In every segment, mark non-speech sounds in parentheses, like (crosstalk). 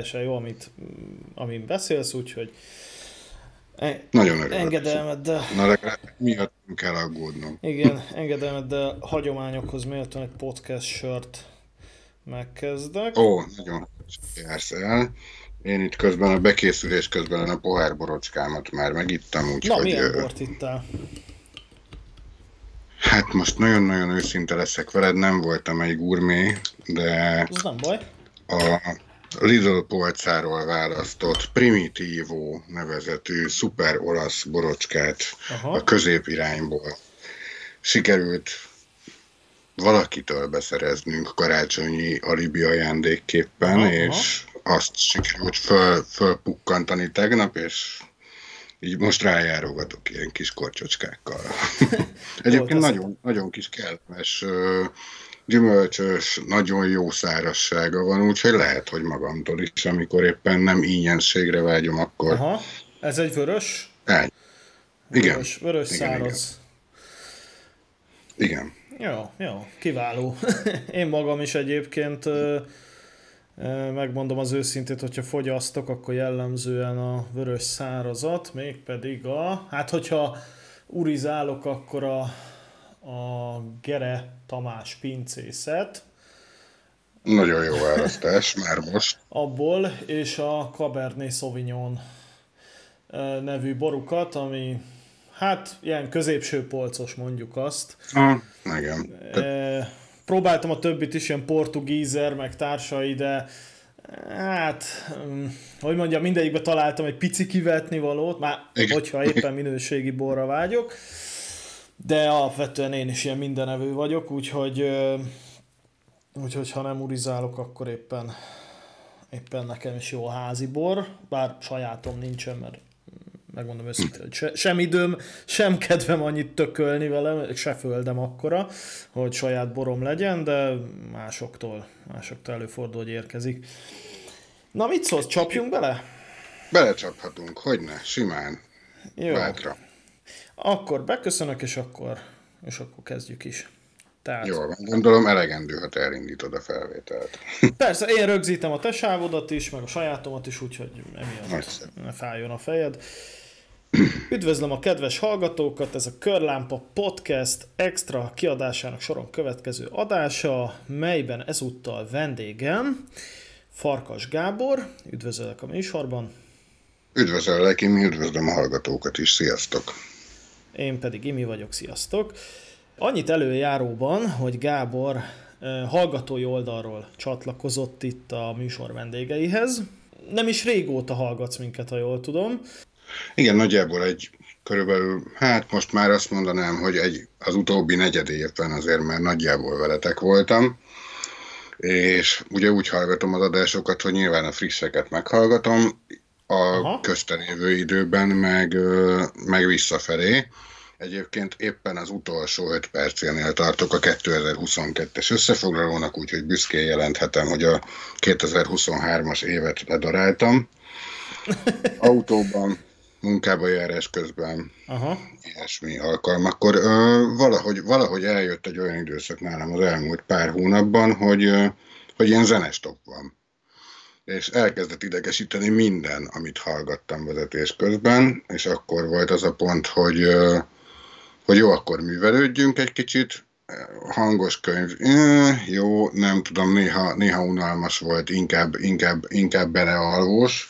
teljesen jó, amit, amin beszélsz, úgyhogy e- Nagyon örülök. Engedelmeddel. Na legalább miatt kell aggódnom. Igen, engedelmeddel hagyományokhoz méltó egy podcast sört megkezdek. Ó, nagyon jársz el. Én itt közben a bekészülés közben a pohárborocskámat már megittam, úgyhogy... Na, milyen bort ittál? Hát most nagyon-nagyon őszinte leszek veled, nem voltam egy gurmé, de... Ez nem baj. A Lidl polcáról választott Primitivo nevezetű szuper olasz borocskát Aha. a középirányból sikerült valakitől beszereznünk karácsonyi alibi ajándékképpen, Aha. és azt sikerült föl, fölpukkantani tegnap, és így most rájárogatok ilyen kis korcsocskákkal. (laughs) Egyébként nagyon, nagyon kis kellemes, gyümölcsös, nagyon jó szárassága van, úgyhogy lehet, hogy magamtól is, amikor éppen nem ínyenségre vágyom, akkor... Aha, ez egy vörös? Egy. Igen. Vörös, vörös igen, száraz. Igen. igen. Jó, jó, kiváló. (laughs) Én magam is egyébként Megmondom az őszintét, hogyha fogyasztok, akkor jellemzően a vörös szárazat, mégpedig a, hát hogyha urizálok, akkor a, a Gere Tamás pincészet. Nagyon jó választás, már most. Abból, és a Cabernet Sauvignon nevű borukat, ami hát ilyen középső polcos mondjuk azt. Ah, igen. E, próbáltam a többit is, ilyen portugízer, meg társai, de hát, mm, hogy mondjam, mindegyikbe találtam egy pici kivetni valót, már Igen. hogyha éppen minőségi borra vágyok, de alapvetően én is ilyen mindenevő vagyok, úgyhogy, úgyhogy ha nem urizálok, akkor éppen, éppen nekem is jó a házi bor, bár sajátom nincsen, mert megmondom őszintén, hogy se, sem időm, sem kedvem annyit tökölni vele, se földem akkora, hogy saját borom legyen, de másoktól, másoktól előfordul, hogy érkezik. Na mit szólsz, csapjunk bele? Belecsaphatunk, hogy ne, simán. Jó. Bátra. Akkor beköszönök, és akkor, és akkor kezdjük is. Tehát... Jól van, gondolom elegendő, ha te elindítod a felvételt. (laughs) Persze, én rögzítem a te sávodat is, meg a sajátomat is, úgyhogy emiatt ne fájjon a fejed. Üdvözlöm a kedves hallgatókat, ez a Körlámpa Podcast extra kiadásának soron következő adása, melyben ezúttal vendégem Farkas Gábor, üdvözöllek a műsorban. Üdvözöllek, én üdvözlöm a hallgatókat is, sziasztok! Én pedig Imi vagyok, sziasztok! Annyit előjáróban, hogy Gábor hallgatói oldalról csatlakozott itt a műsor vendégeihez. Nem is régóta hallgatsz minket, ha jól tudom. Igen, nagyjából egy körülbelül, hát most már azt mondanám, hogy egy, az utóbbi negyed évben azért már nagyjából veletek voltam, és ugye úgy hallgatom az adásokat, hogy nyilván a frisseket meghallgatom, a köztelévő időben meg, meg visszafelé. Egyébként éppen az utolsó 5 percénél tartok a 2022-es összefoglalónak, úgyhogy büszkén jelenthetem, hogy a 2023-as évet ledaráltam. (laughs) Autóban munkába járás közben, Aha. ilyesmi alkalmakkor. Ö, valahogy, valahogy eljött egy olyan időszak nálam az elmúlt pár hónapban, hogy, ö, hogy ilyen zenestop van. És elkezdett idegesíteni minden, amit hallgattam vezetés közben, és akkor volt az a pont, hogy, hogy jó, akkor művelődjünk egy kicsit, hangos könyv, jó, nem tudom, néha, néha unalmas volt, inkább, inkább, inkább belealvós,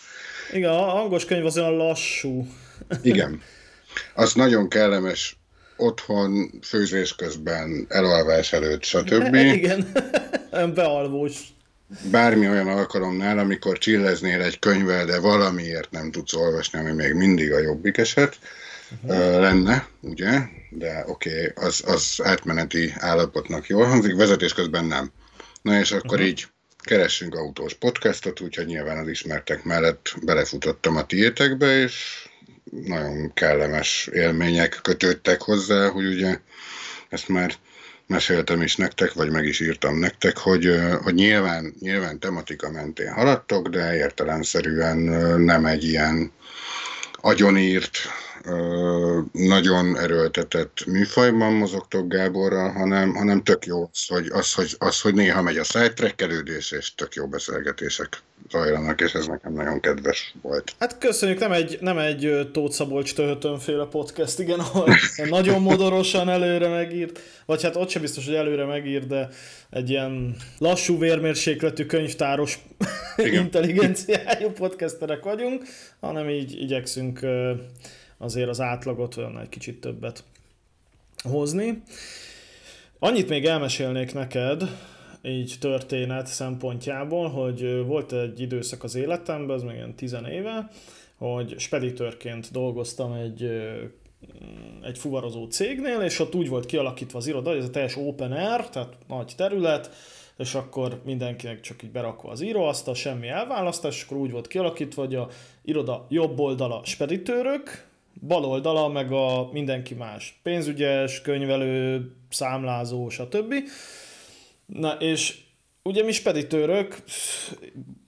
igen, a hangos könyv az olyan lassú. Igen. Az nagyon kellemes otthon, főzés közben, elalvás előtt, stb. (laughs) Igen, bealvós. Bármi olyan alkalomnál, amikor csilleznél egy könyvvel, de valamiért nem tudsz olvasni, ami még mindig a jobbik eset uh-huh. lenne, ugye? De oké, okay, az, az átmeneti állapotnak jól hangzik, vezetés közben nem. Na és akkor uh-huh. így keressünk autós podcastot, úgyhogy nyilván az ismertek mellett belefutottam a tiétekbe, és nagyon kellemes élmények kötődtek hozzá, hogy ugye ezt már meséltem is nektek, vagy meg is írtam nektek, hogy, hogy nyilván, nyilván tematika mentén haladtok, de értelemszerűen nem egy ilyen agyonírt, nagyon erőltetett műfajban mozogtok Gáborral, hanem, hanem tök jó az, hogy, az, hogy, az, hogy néha megy a szájtrekkelődés, és tök jó beszélgetések zajlanak, és ez nekem nagyon kedves volt. Hát köszönjük, nem egy, nem egy Tóth Szabolcs féle podcast, igen, ahol (laughs) nagyon modorosan előre megírt, vagy hát ott sem biztos, hogy előre megírt, de egy ilyen lassú vérmérsékletű könyvtáros (laughs) intelligenciájú podcasterek vagyunk, hanem így igyekszünk azért az átlagot olyan egy kicsit többet hozni. Annyit még elmesélnék neked, így történet szempontjából, hogy volt egy időszak az életemben, az még ilyen tizen éve, hogy speditőrként dolgoztam egy, egy fuvarozó cégnél, és ott úgy volt kialakítva az iroda, hogy ez a teljes open air, tehát nagy terület, és akkor mindenkinek csak így berakva az íróasztal, semmi elválasztás, és akkor úgy volt kialakítva, hogy a iroda jobb oldala speditőrök, bal oldala meg a mindenki más. Pénzügyes, könyvelő, számlázó, stb. Na és ugye mi speditőrök,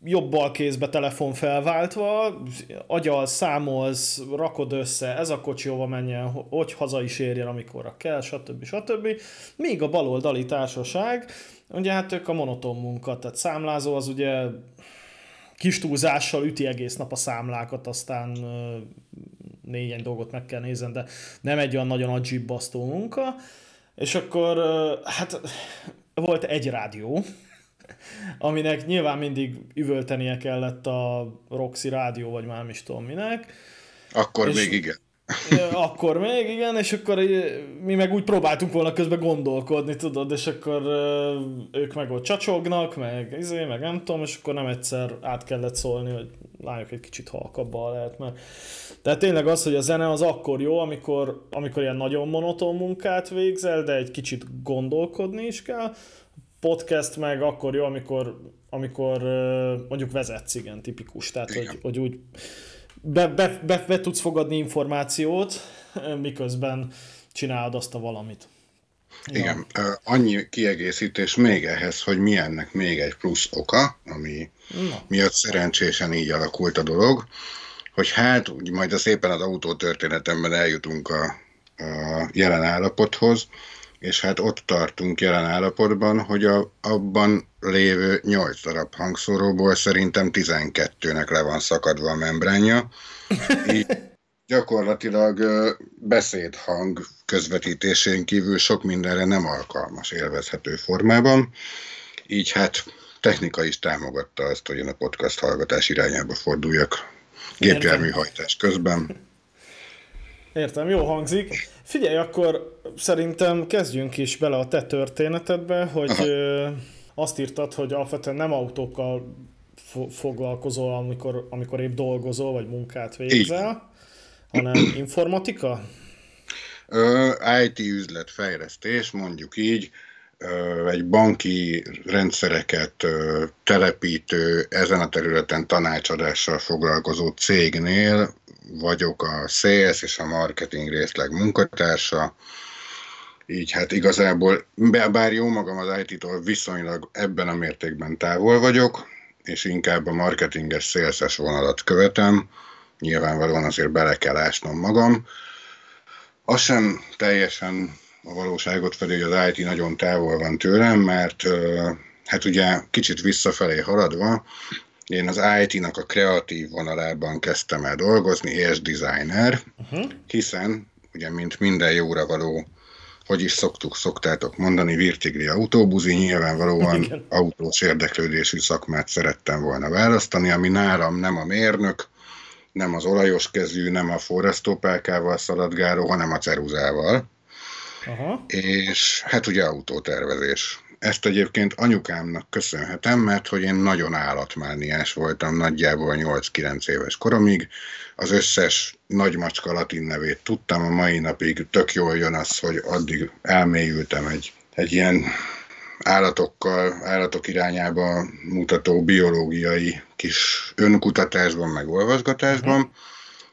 jobb bal kézbe telefon felváltva, agyal számolsz, rakod össze, ez a kocsi hova menjen, hogy haza is érjen, amikor kell, stb. stb. Míg a baloldali társaság, ugye hát ők a monoton munka, tehát számlázó az ugye kis túlzással üti egész nap a számlákat, aztán négyen dolgot meg kell nézni, de nem egy olyan nagyon agyzsibbasztó munka. És akkor hát volt egy rádió, aminek nyilván mindig üvöltenie kellett a Roxy rádió, vagy már nem is tudom minek. Akkor és még igen. (laughs) Akkor még, igen, és akkor mi meg úgy próbáltunk volna közben gondolkodni, tudod, és akkor ők meg ott csacsognak, meg izé, meg nem tudom, és akkor nem egyszer át kellett szólni, hogy lányok egy kicsit halkabban lehet, mert tehát tényleg az, hogy a zene az akkor jó, amikor, amikor ilyen nagyon monoton munkát végzel, de egy kicsit gondolkodni is kell. Podcast meg akkor jó, amikor, amikor mondjuk vezetsz, igen, tipikus. Tehát, igen. Hogy, hogy úgy be, be, be, be tudsz fogadni információt, miközben csinálod azt a valamit. Igen, ja. annyi kiegészítés még ehhez, hogy mi ennek még egy plusz oka, ami Na. miatt szerencsésen így alakult a dolog, hogy hát majd a szépen az autó történetemben eljutunk a, a jelen állapothoz, és hát ott tartunk jelen állapotban, hogy a, abban lévő 8 darab hangszóróból szerintem 12-nek le van szakadva a membránja. (laughs) Így gyakorlatilag beszédhang közvetítésén kívül sok mindenre nem alkalmas élvezhető formában. Így hát technika is támogatta azt, hogy én a podcast hallgatás irányába forduljak gépjárműhajtás közben. Értem, jó hangzik. Figyelj, akkor szerintem kezdjünk is bele a te történetedbe, hogy Aha. azt írtad, hogy alapvetően nem autókkal foglalkozol, amikor, amikor épp dolgozol, vagy munkát végzel, Így. hanem (clears throat) informatika? IT üzletfejlesztés, mondjuk így, egy banki rendszereket telepítő, ezen a területen tanácsadással foglalkozó cégnél vagyok a CS és a marketing részleg munkatársa, így hát igazából, bár jó magam az IT-tól viszonylag ebben a mértékben távol vagyok, és inkább a marketinges szélszes vonalat követem, nyilvánvalóan azért bele kell ásnom magam. Az sem teljesen a valóságot hogy az IT nagyon távol van tőlem, mert hát ugye kicsit visszafelé haladva, én az IT-nak a kreatív vonalában kezdtem el dolgozni, és designer, uh-huh. hiszen ugye mint minden jóra való, hogy is szoktuk, szoktátok mondani, virtigli autóbuzi, nyilvánvalóan Igen. autós érdeklődésű szakmát szerettem volna választani, ami nálam nem a mérnök, nem az olajos kezű, nem a forrasztópálkával szaladgáló, hanem a ceruzával. Aha. És hát ugye autótervezés. Ezt egyébként anyukámnak köszönhetem, mert hogy én nagyon állatmániás voltam nagyjából 8-9 éves koromig. Az összes nagymacska latin nevét tudtam, a mai napig tök jól jön az, hogy addig elmélyültem egy, egy ilyen állatokkal, állatok irányába mutató biológiai kis önkutatásban, meg olvasgatásban.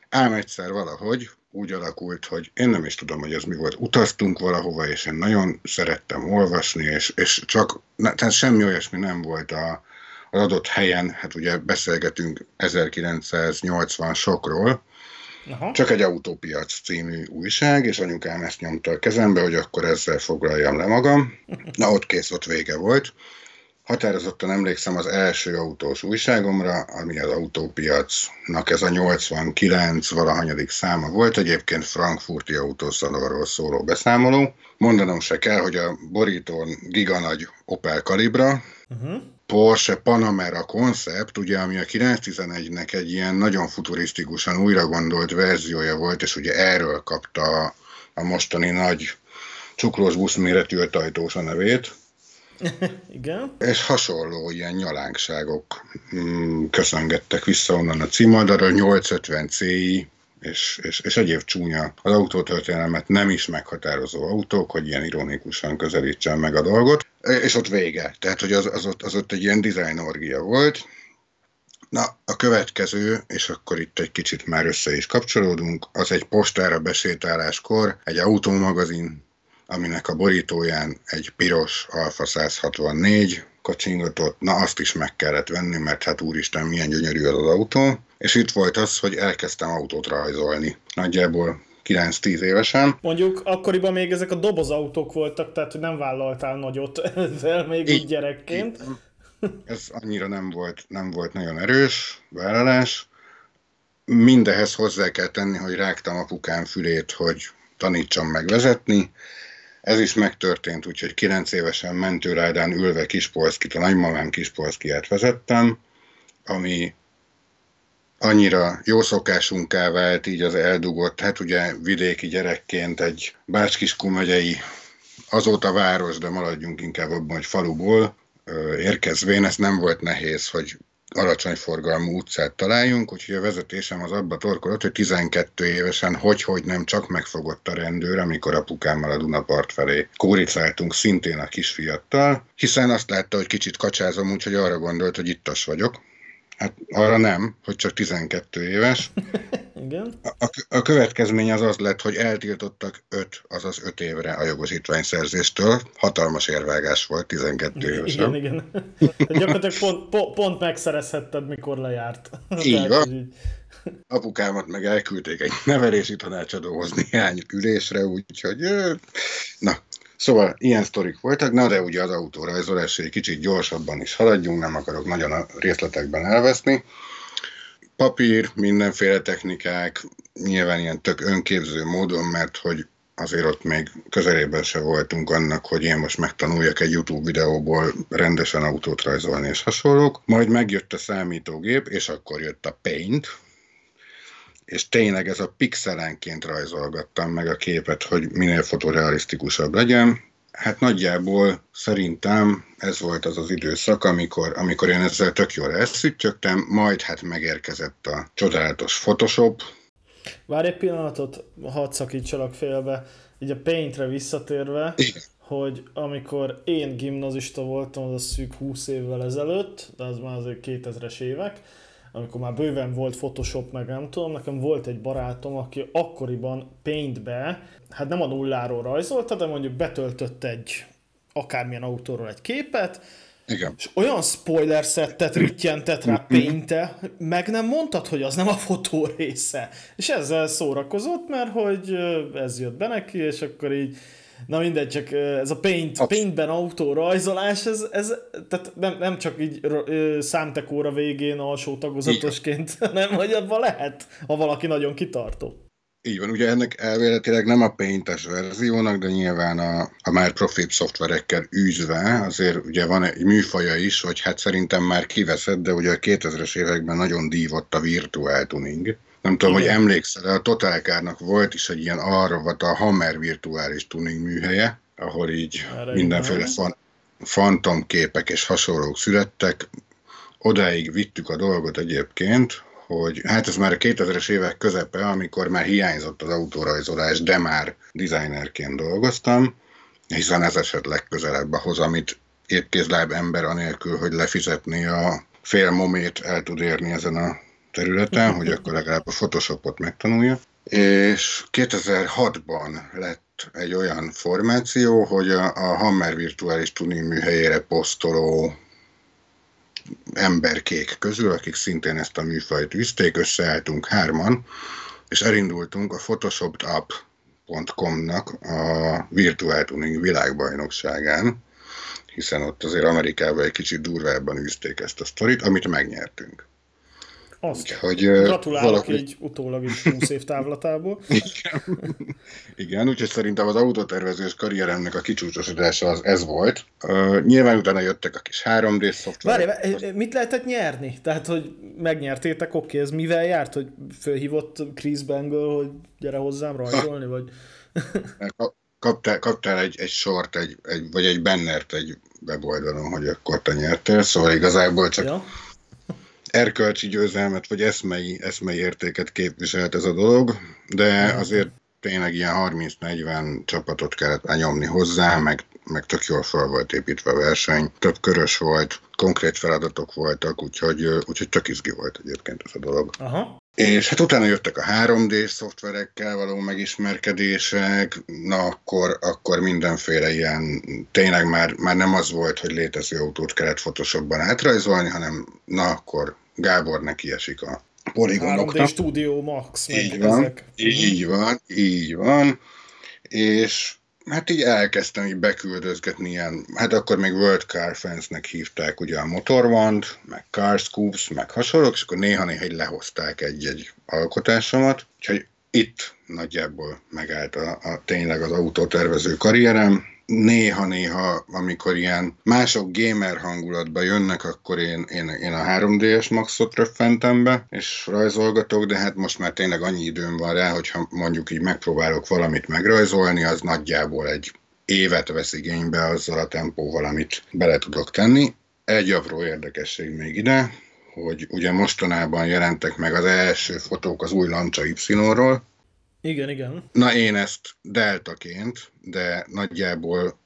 Ám egyszer valahogy úgy alakult, hogy én nem is tudom, hogy ez mi volt. Utaztunk valahova, és én nagyon szerettem olvasni, és, és csak, tehát semmi olyasmi nem volt a, az adott helyen, hát ugye beszélgetünk 1980 sokról, Aha. csak egy autópiac című újság, és anyukám ezt nyomta a kezembe, hogy akkor ezzel foglaljam le magam. (laughs) Na ott kész, ott vége volt. Határozottan emlékszem az első autós újságomra, ami az autópiacnak ez a 89 valahanyadik száma volt, egyébként frankfurti autószalonról szóló beszámoló. Mondanom se kell, hogy a borítón giganagy Opel Calibra, uh-huh. Porsche Panamera koncept, ugye, ami a 911-nek egy ilyen nagyon futurisztikusan újra gondolt verziója volt, és ugye erről kapta a mostani nagy cukrós busz méretű ötajtós a nevét. (laughs) Igen. És hasonló ilyen nyalánkságok mm, köszöngettek vissza onnan a címoldalra, 850 CI, és, és, és egyéb csúnya az autótörténelmet nem is meghatározó autók, hogy ilyen ironikusan közelítsen meg a dolgot, és ott vége. Tehát, hogy az, az, ott, az ott egy ilyen design volt. Na, a következő, és akkor itt egy kicsit már össze is kapcsolódunk, az egy postára besétáláskor egy autómagazin aminek a borítóján egy piros Alfa 164 kacsingatott, na azt is meg kellett venni, mert hát úristen, milyen gyönyörű az, az autó. És itt volt az, hogy elkezdtem autót rajzolni. Nagyjából 9-10 évesen. Mondjuk akkoriban még ezek a dobozautók voltak, tehát hogy nem vállaltál nagyot ezzel még így, gyerekként. Így, ez annyira nem volt, nem volt nagyon erős vállalás. Mindehez hozzá kell tenni, hogy rágtam apukám fülét, hogy tanítsam meg vezetni, ez is megtörtént, úgyhogy 9 évesen mentőrádán ülve Kispolszkit, a nagymamám Kispolszkiát vezettem, ami annyira jó szokásunká vált így az eldugott, hát ugye vidéki gyerekként egy Bácskiskú megyei azóta város, de maradjunk inkább abban, hogy faluból érkezvén, ez nem volt nehéz, hogy alacsony forgalmú utcát találjunk, úgyhogy a vezetésem az abba torkolott, hogy 12 évesen hogy-hogy nem csak megfogott a rendőr, amikor apukámmal a Dunapart felé kóricáltunk szintén a kisfiattal, hiszen azt látta, hogy kicsit kacsázom, úgyhogy arra gondolt, hogy ittas vagyok. Hát arra nem, hogy csak 12 éves. (laughs) Igen. A, a következmény az az lett, hogy eltiltottak 5, azaz 5 évre a jogosítványszerzéstől. Hatalmas érvágás volt 12 évesen. Igen, igen. Gyakorlatilag pont, pont, pont megszerezhetted, mikor lejárt. Így van. Így. Apukámat meg elküldték egy nevelési tanácsadóhoz néhány ülésre, úgyhogy na, Szóval ilyen sztorik voltak, na de ugye az autórajzolás egy kicsit gyorsabban is haladjunk, nem akarok nagyon a részletekben elveszni. Papír, mindenféle technikák, nyilván ilyen tök önképző módon, mert hogy azért ott még közelében se voltunk annak, hogy én most megtanuljak egy YouTube videóból rendesen autót rajzolni és hasonlók. Majd megjött a számítógép, és akkor jött a Paint, és tényleg ez a pixelenként rajzolgattam meg a képet, hogy minél fotorealisztikusabb legyen. Hát nagyjából szerintem ez volt az az időszak, amikor, amikor én ezzel tök jól elszüttyögtem, majd hát megérkezett a csodálatos Photoshop. Várj egy pillanatot, hadd szakítsalak félbe, így a Paintre visszatérve, Igen. hogy amikor én gimnazista voltam, az a szűk 20 évvel ezelőtt, de az már azért 2000-es évek, amikor már bőven volt Photoshop, meg nem tudom, nekem volt egy barátom, aki akkoriban Paintbe, hát nem a nulláról rajzolta, de mondjuk betöltött egy akármilyen autóról egy képet, igen. És olyan spoiler szettet rittyentett rá paint meg nem mondtad, hogy az nem a fotó része. És ezzel szórakozott, mert hogy ez jött be neki, és akkor így Na mindegy, csak ez a paint, paintben autó rajzolás, ez, ez tehát nem, nem csak így számtekóra végén alsó tagozatosként, hanem hogy abban lehet, ha valaki nagyon kitartó. Így van, ugye ennek elvéletileg nem a paintes verziónak, de nyilván a, a már profibb szoftverekkel űzve, azért ugye van egy műfaja is, hogy hát szerintem már kiveszed, de ugye a 2000-es években nagyon dívott a virtual tuning nem tudom, Igen. hogy emlékszel, a Totálkárnak volt is egy ilyen arrovat a Hammer virtuális tuning műhelye, ahol így Erre mindenféle fan, fantomképek és hasonlók születtek. Odáig vittük a dolgot egyébként, hogy hát ez már a 2000-es évek közepe, amikor már hiányzott az autórajzolás, de már designerként dolgoztam, hiszen ez esett legközelebb ahhoz, amit éppkézláb ember anélkül, hogy lefizetné a fél momét el tud érni ezen a területen, hogy akkor legalább a Photoshopot megtanulja. És 2006-ban lett egy olyan formáció, hogy a, a Hammer virtuális tuning műhelyére posztoló emberkék közül, akik szintén ezt a műfajt üzték, összeálltunk hárman, és elindultunk a photoshopedup.com-nak a virtuál tuning világbajnokságán, hiszen ott azért Amerikában egy kicsit durvábban űzték ezt a sztorit, amit megnyertünk. Azt. Úgyhogy, Gratulálok valaki... így utólag is 20 év távlatából. (laughs) Igen. Igen, úgyhogy szerintem az autótervezős karrieremnek a kicsúcsosodása az ez volt. Uh, nyilván utána jöttek a kis 3D szoftverek. Várj, mit lehetett nyerni? Tehát, hogy megnyertétek, oké, okay, ez mivel járt, hogy fölhívott Chris Bangle, hogy gyere hozzám rajzolni, vagy... (laughs) kaptál, kaptál egy, egy sort, egy, egy, vagy egy bannert egy weboldalon, hogy akkor te nyertél, szóval igazából csak ja erkölcsi győzelmet, vagy eszmei, eszmei értéket képviselt ez a dolog, de azért tényleg ilyen 30-40 csapatot kellett lenyomni hozzá, meg, meg tök jól fel volt építve a verseny, több körös volt, konkrét feladatok voltak, úgyhogy, úgyhogy tök izgi volt egyébként ez a dolog. Aha. És hát utána jöttek a 3D szoftverekkel való megismerkedések, na akkor, akkor mindenféle ilyen, tényleg már, már nem az volt, hogy létező autót kellett Photoshopban átrajzolni, hanem na akkor Gábor neki esik a poligonoknak. 3D Studio Max. Így van, ezek. így van, így van. És hát így elkezdtem így beküldözgetni ilyen, hát akkor még World Car Fans-nek hívták ugye a Motorwand, meg Car Scoops, meg hasonlók, és akkor néha-néha így lehozták egy-egy alkotásomat, úgyhogy itt nagyjából megállt a, a tényleg az autótervező karrierem, néha-néha, amikor ilyen mások gamer hangulatba jönnek, akkor én, én, én a 3D-es maxot röffentem be, és rajzolgatok, de hát most már tényleg annyi időm van rá, hogyha mondjuk így megpróbálok valamit megrajzolni, az nagyjából egy évet vesz igénybe azzal a tempóval, amit bele tudok tenni. Egy apró érdekesség még ide, hogy ugye mostanában jelentek meg az első fotók az új Lancia Y-ról, igen, igen. Na én ezt deltaként, de nagyjából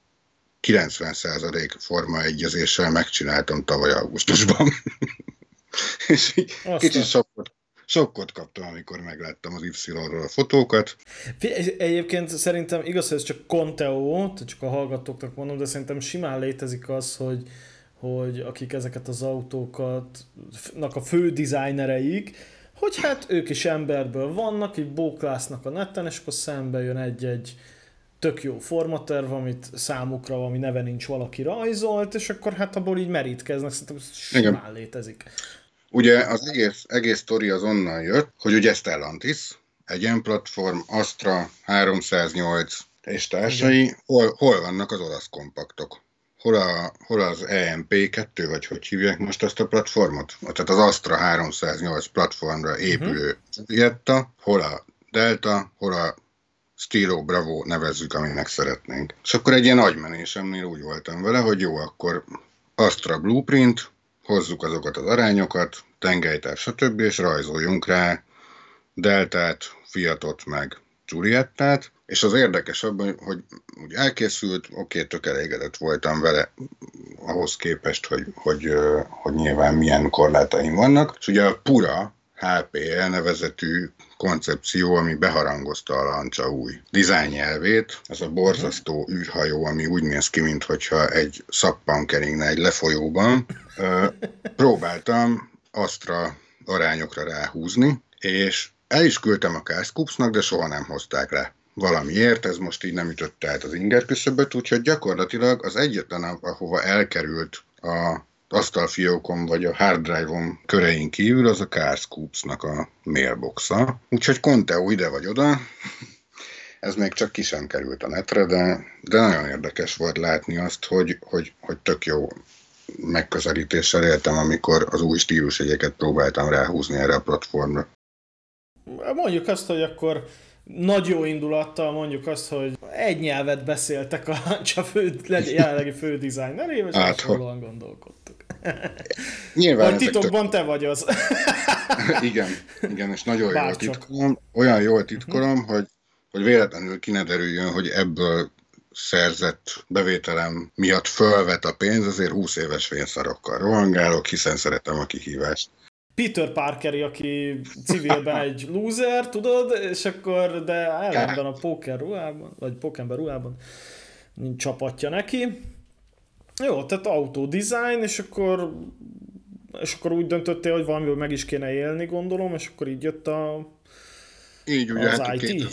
90% forma egyezéssel megcsináltam tavaly augusztusban. (laughs) és így kicsit sokkot, sokkot kaptam, amikor megláttam az Y-ról a fotókat. Egyébként szerintem igaz, hogy ez csak Conteo, csak a hallgatóknak mondom, de szerintem simán létezik az, hogy, hogy akik ezeket az autókat, a fő designereik, hogy hát ők is emberből vannak, így bóklásznak a neten, és akkor szembe jön egy-egy tök jó formaterv, amit számukra valami neve nincs valaki rajzolt, és akkor hát abból így merítkeznek, szerintem simán Igen. létezik. Ugye az egész, egész sztori az onnan jött, hogy ugye Stellantis, egy ilyen platform, Astra 308 és társai, hol, hol vannak az olasz kompaktok? Hol, a, hol az EMP2, vagy hogy hívják most azt a platformot? Tehát az Astra 308 platformra épülő uh-huh. hol a Delta, hol a Stilo Bravo nevezzük, aminek szeretnénk. És akkor egy ilyen agymenésemnél úgy voltam vele, hogy jó, akkor Astra Blueprint, hozzuk azokat az arányokat, tengelytár, stb., és rajzoljunk rá Deltát, Fiatot, meg Giuliettát, és az érdekes abban, hogy úgy elkészült, oké, tök elégedett voltam vele ahhoz képest, hogy, hogy, hogy nyilván milyen korlátaim vannak, és ugye a Pura HPL nevezetű koncepció, ami beharangozta a Lancia új dizájnnyelvét. Ez a borzasztó űrhajó, ami úgy néz ki, mintha egy szappan keringne egy lefolyóban. Próbáltam Astra arányokra ráhúzni, és el is küldtem a Kászkupsznak, de soha nem hozták le valamiért, ez most így nem ütötte át az inger küszöböt, úgyhogy gyakorlatilag az egyetlen, ahova elkerült a asztalfiókon vagy a hard drive-on körein kívül, az a Carscoops-nak a mailboxa. Úgyhogy Conteo ide vagy oda, ez még csak ki sem került a netre, de, de nagyon érdekes volt látni azt, hogy, hogy, hogy tök jó megközelítéssel éltem, amikor az új stílusjegyeket próbáltam ráhúzni erre a platformra. Mondjuk azt, hogy akkor nagy jó indulattal mondjuk azt, hogy egy nyelvet beszéltek a (laughs) csak fő, jelenlegi fő designerével, és hát, hasonlóan gondolkodtuk. (laughs) Nyilván Vagy titokban tök... te vagy az. (laughs) igen, igen, és nagyon Bárcsak. jól titkolom. Olyan jól titkolom, uh-huh. hogy, hogy véletlenül ki ne derüljön, hogy ebből szerzett bevételem miatt fölvet a pénz, azért 20 éves fényszarokkal rohangálok, hiszen szeretem a kihívást. Peter Parkeri, aki civilben egy loser, tudod, és akkor, de ellenben a póker ruhában, vagy pókember ruhában csapatja neki. Jó, tehát autodesign, és akkor és akkor úgy döntöttél, hogy valamiből meg is kéne élni, gondolom, és akkor így jött a így ugye, az hát IT.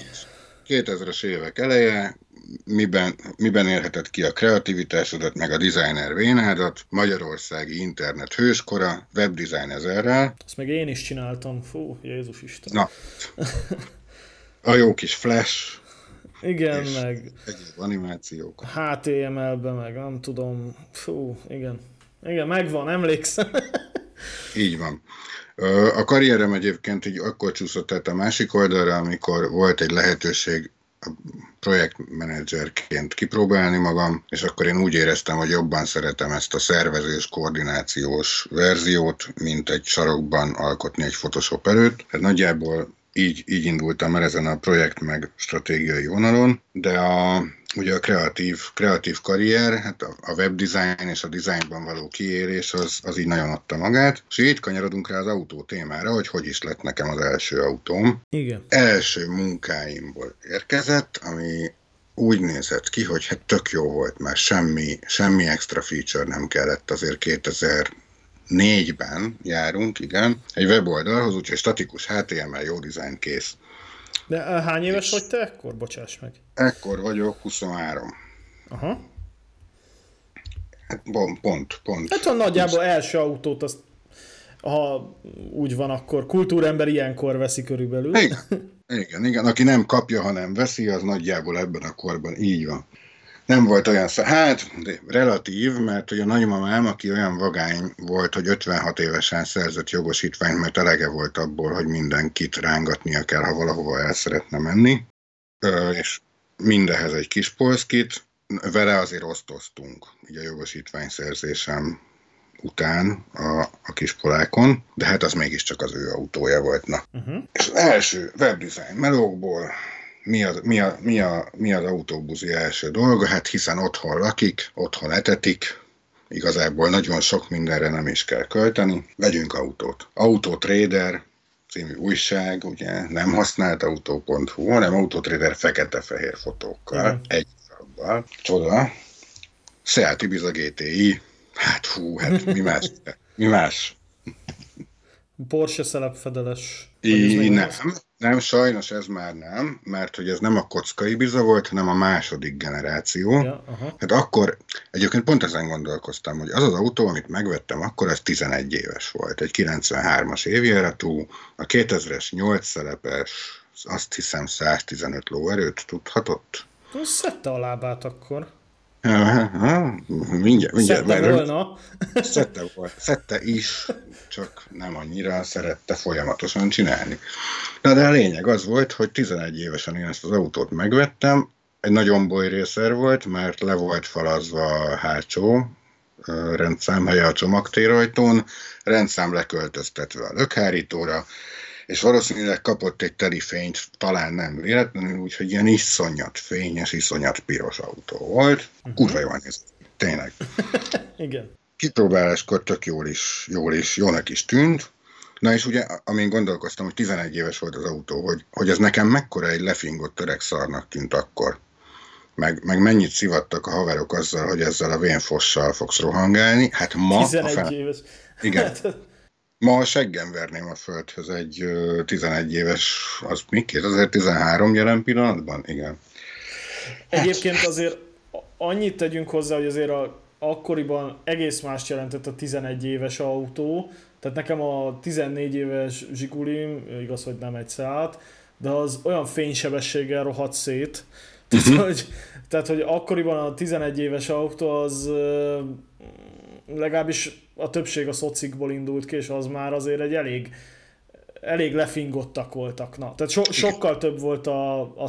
2000-es évek eleje, miben, miben érhetett ki a kreativitásodat, meg a designer vénádat, Magyarországi internet hőskora, webdesign ezerrel. Azt meg én is csináltam, fú, Jézus Isten. Na, a jó kis flash, igen, meg egyéb animációk. HTML-be, meg nem tudom, fú, igen. Igen, megvan, emlékszem. (laughs) Így van. A karrierem egyébként így akkor csúszott át a másik oldalra, amikor volt egy lehetőség projektmenedzserként kipróbálni magam, és akkor én úgy éreztem, hogy jobban szeretem ezt a szervezős, koordinációs verziót, mint egy sarokban alkotni egy Photoshop előtt. Hát nagyjából így, így indultam el ezen a projekt meg stratégiai vonalon, de a, ugye a kreatív, kreatív karrier, hát a, a webdesign és a designban való kiérés az, az így nagyon adta magát, és így kanyarodunk rá az autó témára, hogy hogy is lett nekem az első autóm. Igen. Első munkáimból érkezett, ami úgy nézett ki, hogy hát tök jó volt, mert semmi, semmi extra feature nem kellett azért 2000 négyben járunk, igen, egy weboldalhoz, úgyhogy statikus HTML, jó design kész. De hány éves És vagy te ekkor? Bocsáss meg. Ekkor vagyok, 23. Aha. Hát pont, pont. pont. Hát a nagyjából első autót, azt, ha úgy van, akkor kultúrember ilyenkor veszi körülbelül. Igen, igen, igen. Aki nem kapja, hanem veszi, az nagyjából ebben a korban így van nem volt olyan, hát de relatív, mert ugye a nagymamám, aki olyan vagány volt, hogy 56 évesen szerzett jogosítványt, mert elege volt abból, hogy mindenkit rángatnia kell, ha valahova el szeretne menni, és mindehez egy kis polszkit, vele azért osztoztunk, ugye a jogosítvány szerzésem után a, a polákon, de hát az mégiscsak az ő autója volt, na. Uh-huh. És az első webdesign melókból mi, az, mi, a, mi, a, mi az autóbuzi első dolga? Hát hiszen otthon lakik, otthon etetik, igazából nagyon sok mindenre nem is kell költeni. Vegyünk autót. Autotrader című újság, ugye nem használt autó.hu, hanem Autotrader fekete-fehér fotókkal, mm. egy szarabbal. Csoda. Seat Ibiza GTI. Hát hú, hát mi más? mi más? Porsche szelepfedeles. I, nem, nem, sajnos ez már nem, mert hogy ez nem a kockai biza volt, hanem a második generáció. Ja, aha. Hát akkor, egyébként pont ezen gondolkoztam, hogy az az autó, amit megvettem, akkor az 11 éves volt. Egy 93-as évjáratú, a 2000-es 8 szelepes, azt hiszem 115 lóerőt tudhatott. Szedte a lábát akkor. Mindjárt, mindjárt. Szette volna. Szette, volt, szette is, csak nem annyira szerette folyamatosan csinálni. Na de a lényeg az volt, hogy 11 évesen én ezt az autót megvettem, egy nagyon boly részer volt, mert le volt falazva a hátsó rendszám helye a csomagtérajtón, rendszám leköltöztetve a lökhárítóra, és valószínűleg kapott egy teli fényt, talán nem véletlenül, úgyhogy ilyen iszonyat fényes, iszonyat piros autó volt. Uh-huh. Kurva jól nézett tényleg. (laughs) Igen. Kipróbáláskor tök jól is, jól is, jónak is tűnt. Na és ugye, amin gondolkoztam, hogy 11 éves volt az autó, hogy, hogy ez nekem mekkora egy lefingott öreg szarnak tűnt akkor. Meg, meg mennyit szivattak a haverok azzal, hogy ezzel a vénfossal fogsz rohangálni. Hát ma... 11 a fel... éves. Igen. Hát, Ma seggem verném a földhöz egy 11 éves, az mi? 2013 jelen pillanatban? Igen. Egyébként azért annyit tegyünk hozzá, hogy azért a, akkoriban egész más jelentett a 11 éves autó, tehát nekem a 14 éves Zsigulim, igaz, hogy nem egy szállt, de az olyan fénysebességgel rohadt szét, tehát, uh-huh. hogy, tehát, hogy akkoriban a 11 éves autó az legalábbis a többség a szocikból indult ki, és az már azért egy elég, elég lefingottak voltak. Na, tehát so, sokkal több volt a, a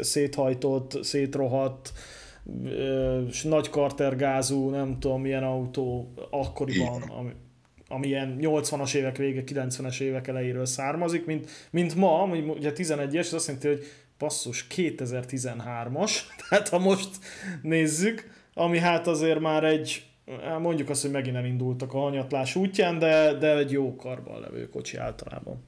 széthajtott, szétrohadt, nagy kartergázú, nem tudom milyen autó akkoriban, ami, ami ilyen 80-as évek vége, 90-es évek elejéről származik, mint, mint ma, ugye 11-es, az azt jelenti, hogy passzus 2013-as, (laughs) tehát ha most nézzük, ami hát azért már egy mondjuk azt, hogy megint elindultak a hanyatlás útján, de, de egy jó karban levő kocsi általában.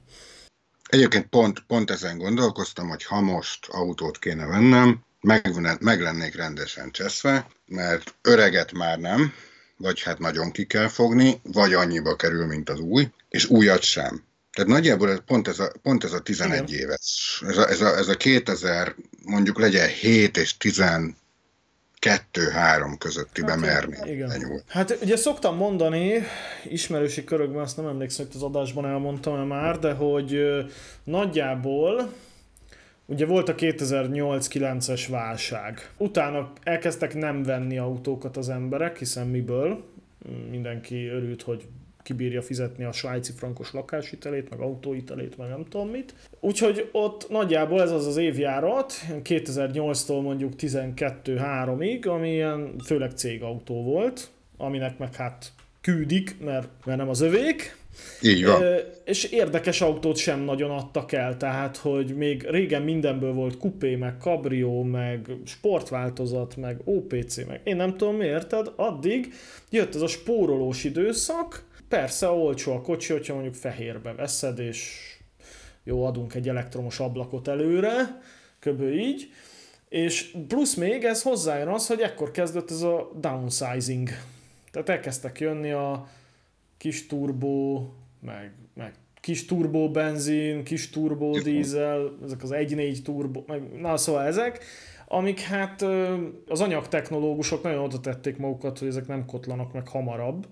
Egyébként pont, pont ezen gondolkoztam, hogy ha most autót kéne vennem, meg, meg lennék rendesen cseszve, mert öreget már nem, vagy hát nagyon ki kell fogni, vagy annyiba kerül, mint az új, és újat sem. Tehát nagyjából ez, pont, ez a, pont ez a 11 Igen. éves. Ez a, ez, a, ez a 2000, mondjuk legyen 7 és 12 3 közötti hát, bemerni. Igen. Hát ugye szoktam mondani, ismerősi körökben, azt nem emlékszem, hogy az adásban elmondtam -e már, de hogy nagyjából Ugye volt a 2008-9-es válság. Utána elkezdtek nem venni autókat az emberek, hiszen miből? Mindenki örült, hogy kibírja fizetni a svájci frankos lakáshitelét, meg autóhitelét, meg nem tudom mit. Úgyhogy ott nagyjából ez az az évjárat, 2008-tól mondjuk 12-3-ig, ami ilyen főleg cégautó volt, aminek meg hát küldik, mert, mert nem az övék, így van. És érdekes autót sem nagyon adtak el, tehát hogy még régen mindenből volt kupé, meg kabrió, meg sportváltozat, meg OPC, meg én nem tudom miért, addig jött ez a spórolós időszak, persze olcsó a kocsi, hogyha mondjuk fehérbe veszed, és jó, adunk egy elektromos ablakot előre, köbő így, és plusz még ez hozzájön az, hogy ekkor kezdett ez a downsizing. Tehát elkezdtek jönni a kis turbó, meg, meg kis turbó benzin, kis turbó dízel, ezek az 1.4 turbó, meg, na szóval ezek, amik hát az anyagtechnológusok nagyon oda tették magukat, hogy ezek nem kotlanak meg hamarabb,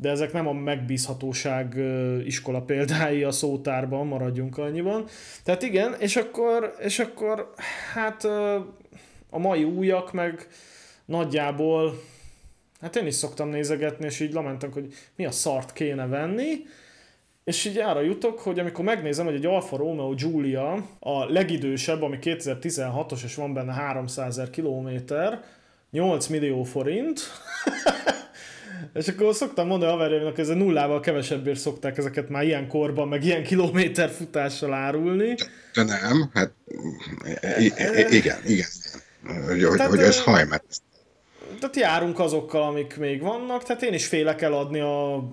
de ezek nem a megbízhatóság iskola példái a szótárban, maradjunk annyiban. Tehát igen, és akkor, és akkor hát a mai újak meg nagyjából Hát én is szoktam nézegetni, és így lamentek, hogy mi a szart kéne venni, és így arra jutok, hogy amikor megnézem, hogy egy Alfa Romeo Giulia a legidősebb, ami 2016-os, és van benne 300 ezer kilométer, 8 millió forint, (laughs) és akkor szoktam mondani a haverjaimnak, hogy ez nullával kevesebbért szokták ezeket már ilyen korban, meg ilyen kilométer futással árulni. De nem, hát igen, igen. Hogy, Tehát, hogy ez hajmet tehát járunk azokkal, amik még vannak, tehát én is félek eladni a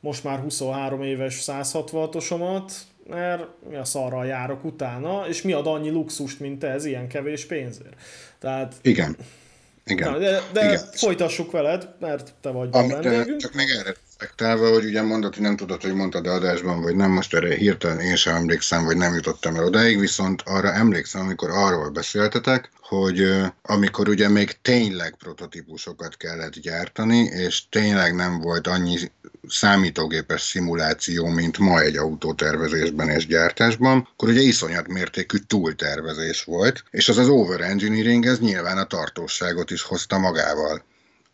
most már 23 éves 166-osomat, mert mi a szarral járok utána, és mi ad annyi luxust, mint ez, ilyen kevés pénzért. Tehát... Igen. Igen. Na, de de Igen. folytassuk veled, mert te vagy a vendégünk. Csak még erre reflektálva, hogy ugye mondod, hogy nem tudod, hogy mondtad adásban, vagy nem, most erre hirtelen én sem emlékszem, vagy nem jutottam el odáig, viszont arra emlékszem, amikor arról beszéltetek, hogy amikor ugye még tényleg prototípusokat kellett gyártani, és tényleg nem volt annyi számítógépes szimuláció, mint ma egy autótervezésben és gyártásban, akkor ugye iszonyat mértékű túltervezés volt, és az az overengineering, ez nyilván a tartóságot is hozta magával.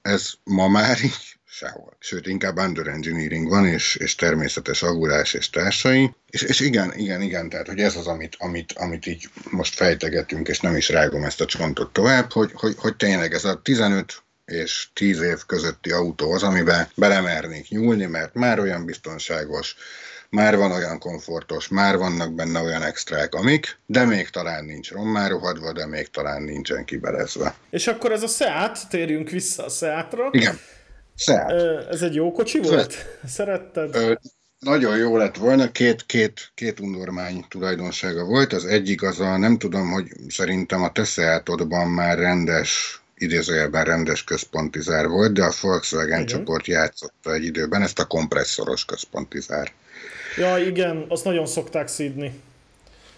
Ez ma már így sehol. Sőt, inkább under engineering van, és, és természetes agulás és társai. És, és igen, igen, igen, tehát hogy ez az, amit, amit, amit így most fejtegetünk, és nem is rágom ezt a csontot tovább, hogy, hogy, hogy tényleg ez a 15 és 10 év közötti autó az, amiben belemernék nyúlni, mert már olyan biztonságos, már van olyan komfortos, már vannak benne olyan extrák, amik, de még talán nincs rommá rohadva, de még talán nincsen kibelezve. És akkor ez a Seat, térjünk vissza a Seatra. Igen. Seat. Ez egy jó kocsi volt? Szeretted? Ö, nagyon jó lett volna, két, két, két undormány tulajdonsága volt. Az egyik az a, nem tudom, hogy szerintem a te Seatodban már rendes idézőjelben rendes központi zár volt, de a Volkswagen igen. csoport játszotta egy időben ezt a kompresszoros központi zár. Ja, igen, azt nagyon szokták szídni.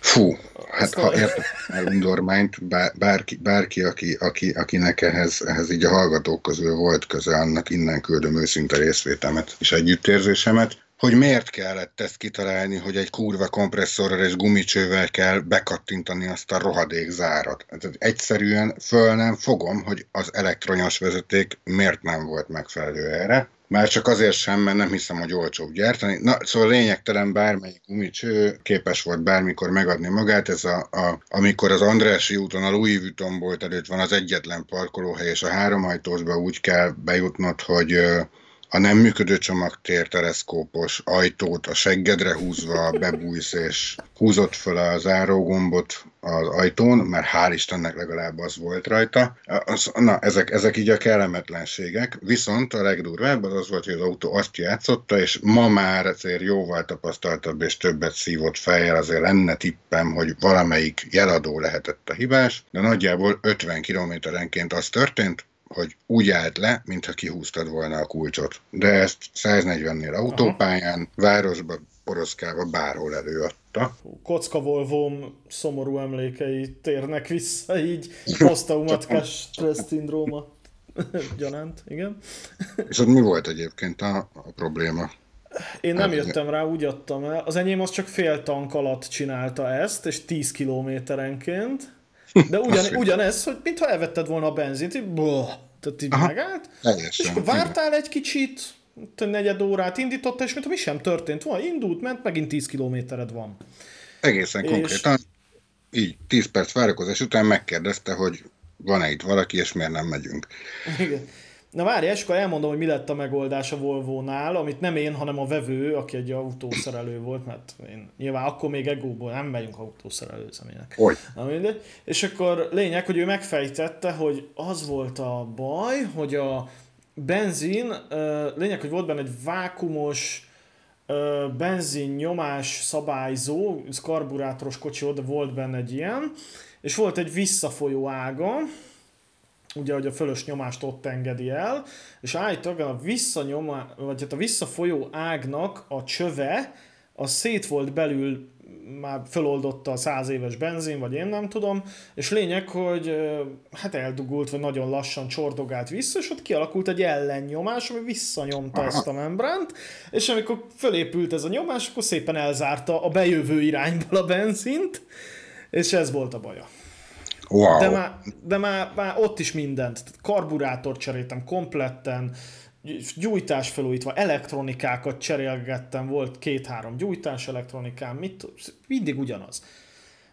Fú, hát ha értek már undormányt, bárki, bárki aki, aki, akinek ehhez, ehhez így a hallgatók közül volt köze, annak innen küldöm őszinte részvétemet és együttérzésemet, hogy miért kellett ezt kitalálni, hogy egy kurva kompresszorral és gumicsővel kell bekattintani azt a rohadék zárat. Tehát egyszerűen föl nem fogom, hogy az elektronyos vezeték miért nem volt megfelelő erre. Már csak azért sem, mert nem hiszem, hogy olcsóbb gyártani. Na, szóval lényegtelen bármelyik gumicső képes volt bármikor megadni magát. Ez a, a, amikor az Andrási úton a Louis Vuitton bolt előtt van az egyetlen parkolóhely, és a háromajtósba úgy kell bejutnod, hogy a nem működő csomagtér teleszkópos ajtót a seggedre húzva bebújsz, és húzott fel a zárógombot az ajtón, mert hál' Istennek legalább az volt rajta. Az, na, ezek, ezek így a kellemetlenségek. Viszont a legdurvább az az volt, hogy az autó azt játszotta, és ma már azért jóval tapasztaltabb és többet szívott fejjel, azért lenne tippem, hogy valamelyik jeladó lehetett a hibás, de nagyjából 50 kilométerenként az történt, hogy úgy állt le, mintha kihúztad volna a kulcsot. De ezt 140-nél autópályán, városba poroszkába bárhol előadta. Kocka Volvom szomorú emlékei térnek vissza, így (laughs) posztaumatikás stressz szindróma (laughs) gyanánt, igen. És ott mi volt egyébként a, a probléma? Én nem jöttem rá, úgy adtam el. Az enyém az csak fél tank alatt csinálta ezt, és 10 kilométerenként. De ugyan, ugyanez, hogy mintha elvetted volna a benzint, így boh, tehát így Aha, megállt. És akkor vártál egy kicsit, negyed órát indította, és mintha mi sem történt volna. Indult, ment, megint 10 kilométered van. Egészen és... konkrétan így 10 perc várakozás után megkérdezte, hogy van-e itt valaki, és miért nem megyünk. Igen. Na várj, és akkor elmondom, hogy mi lett a megoldás a Volvo-nál, amit nem én, hanem a vevő, aki egy autószerelő volt, mert én nyilván akkor még egóból nem megyünk autószerelő személynek. Hogy? És akkor lényeg, hogy ő megfejtette, hogy az volt a baj, hogy a benzin, lényeg, hogy volt benne egy vákumos benzin nyomás szabályzó, ez karburátoros kocsi, oda volt benne egy ilyen, és volt egy visszafolyó ága, ugye, hogy a fölös nyomást ott engedi el, és állítólag a visszanyoma, vagy hát a visszafolyó ágnak a csöve, az szét volt belül, már föloldotta a száz éves benzin, vagy én nem tudom, és lényeg, hogy hát eldugult, vagy nagyon lassan csordogált vissza, és ott kialakult egy ellennyomás, ami visszanyomta ezt a membránt, és amikor fölépült ez a nyomás, akkor szépen elzárta a bejövő irányból a benzint, és ez volt a baja. Wow. De, már, de már, már ott is mindent. Karburátort cseréltem kompletten, gyújtás felújítva, elektronikákat cserélgettem, volt két-három gyújtás elektronikám, mit, mindig ugyanaz.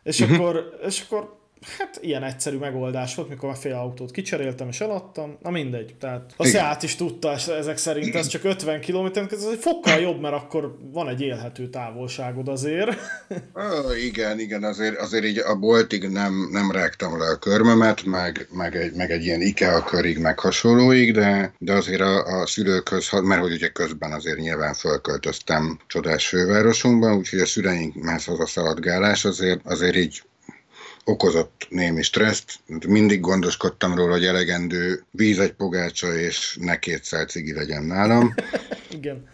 És, uh-huh. akkor, és akkor Hát ilyen egyszerű megoldás volt, mikor a fél autót kicseréltem és eladtam, na mindegy. Tehát a Seat is tudta ezek szerint, ez csak 50 km, ez egy fokkal jobb, mert akkor van egy élhető távolságod azért. (laughs) Ah, igen, igen, azért, azért így a boltig nem, nem rágtam le a körmömet, meg, meg, egy, meg egy ilyen IKEA körig, meg hasonlóig, de, de azért a, a szülőkhöz, mert hogy ugye közben azért nyilván fölköltöztem csodás fővárosunkban, úgyhogy a szüleinkhez az a szaladgálás azért, azért így okozott némi stresszt. Mindig gondoskodtam róla, hogy elegendő víz egy pogácsa, és ne kétszer cigi legyen nálam. Igen.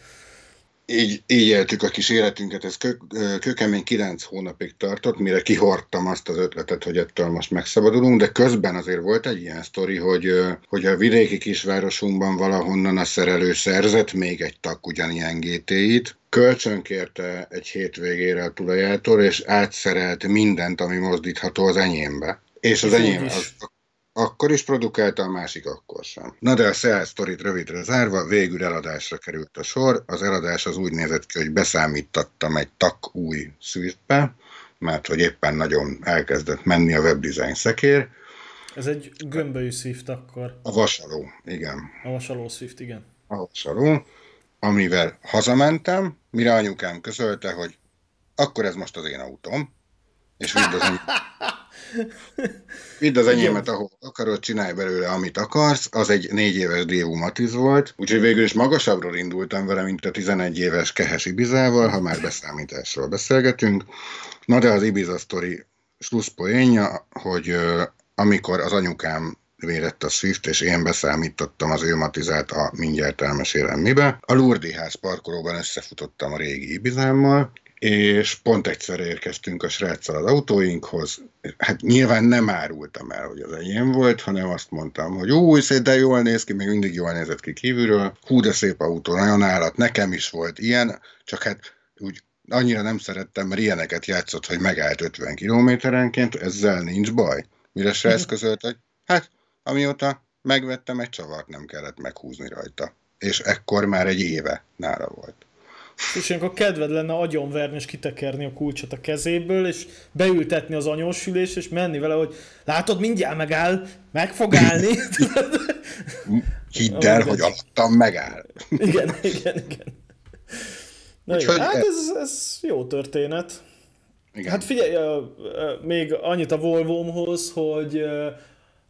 Így, így éltük a kis életünket, ez kö, kökemény kilenc hónapig tartott, mire kihordtam azt az ötletet, hogy ettől most megszabadulunk, de közben azért volt egy ilyen sztori, hogy, hogy a vidéki kisvárosunkban valahonnan a szerelő szerzett még egy tak ugyanilyen GT-it, kölcsönkérte egy hétvégére a tulajától, és átszerelt mindent, ami mozdítható az enyémbe. És az enyém az akkor is produkálta, a másik akkor sem. Na de a Seat sztorit rövidre zárva, végül eladásra került a sor. Az eladás az úgy nézett ki, hogy beszámítattam egy tak új Swiftbe, mert hogy éppen nagyon elkezdett menni a webdesign szekér. Ez egy gömbölyű Swift akkor. A vasaló, igen. A vasaló Swift, igen. A vasaló amivel hazamentem, mire anyukám közölte, hogy akkor ez most az én autóm, és (laughs) enyém... (laughs) vidd az enyémet, ahol akarod, csinálj belőle, amit akarsz. Az egy négy éves Dévu Matiz volt, úgyhogy végül is magasabbról indultam vele, mint a 11 éves Kehes Ibizával, ha már beszámításról beszélgetünk. Na de az Ibiza sztori slusszpoénja, hogy amikor az anyukám vérett a Swift, és én beszámítottam az ő matizát a mindjárt elmesélem mibe. A Lurdi ház parkolóban összefutottam a régi Ibizámmal, és pont egyszer érkeztünk a sráccal az autóinkhoz. Hát nyilván nem árultam el, hogy az enyém volt, hanem azt mondtam, hogy új, szép, de jól néz ki, még mindig jól nézett ki kívülről. Hú, de szép autó, nagyon állat, nekem is volt ilyen, csak hát úgy annyira nem szerettem, mert ilyeneket játszott, hogy megállt 50 kilométerenként, ezzel nincs baj. Mire srác közölt, hogy hát Amióta megvettem, egy csavart nem kellett meghúzni rajta. És ekkor már egy éve nála volt. És ilyenkor kedved lenne agyonverni és kitekerni a kulcsot a kezéből, és beültetni az anyósülés, és menni vele, hogy látod, mindjárt megáll, meg fog állni. (laughs) Hidd el, hogy alattam megáll. igen, igen, igen. Na Úgyhogy igen, hát ez, ez jó történet. Igen. Hát figyelj, még annyit a Volvomhoz, hogy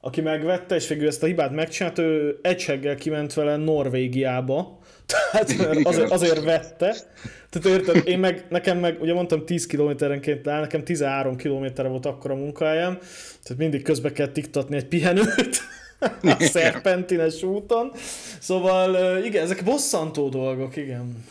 aki megvette, és végül ezt a hibát megcsinált, ő egyseggel kiment vele Norvégiába, tehát azért, azért vette. Tehát érted, én meg, nekem meg, ugye mondtam 10 kilométerenként áll, nekem 13 kilométerre volt akkor a munkájám, tehát mindig közbe kell tiktatni egy pihenőt a szerpentines úton. Szóval igen, ezek bosszantó dolgok, igen.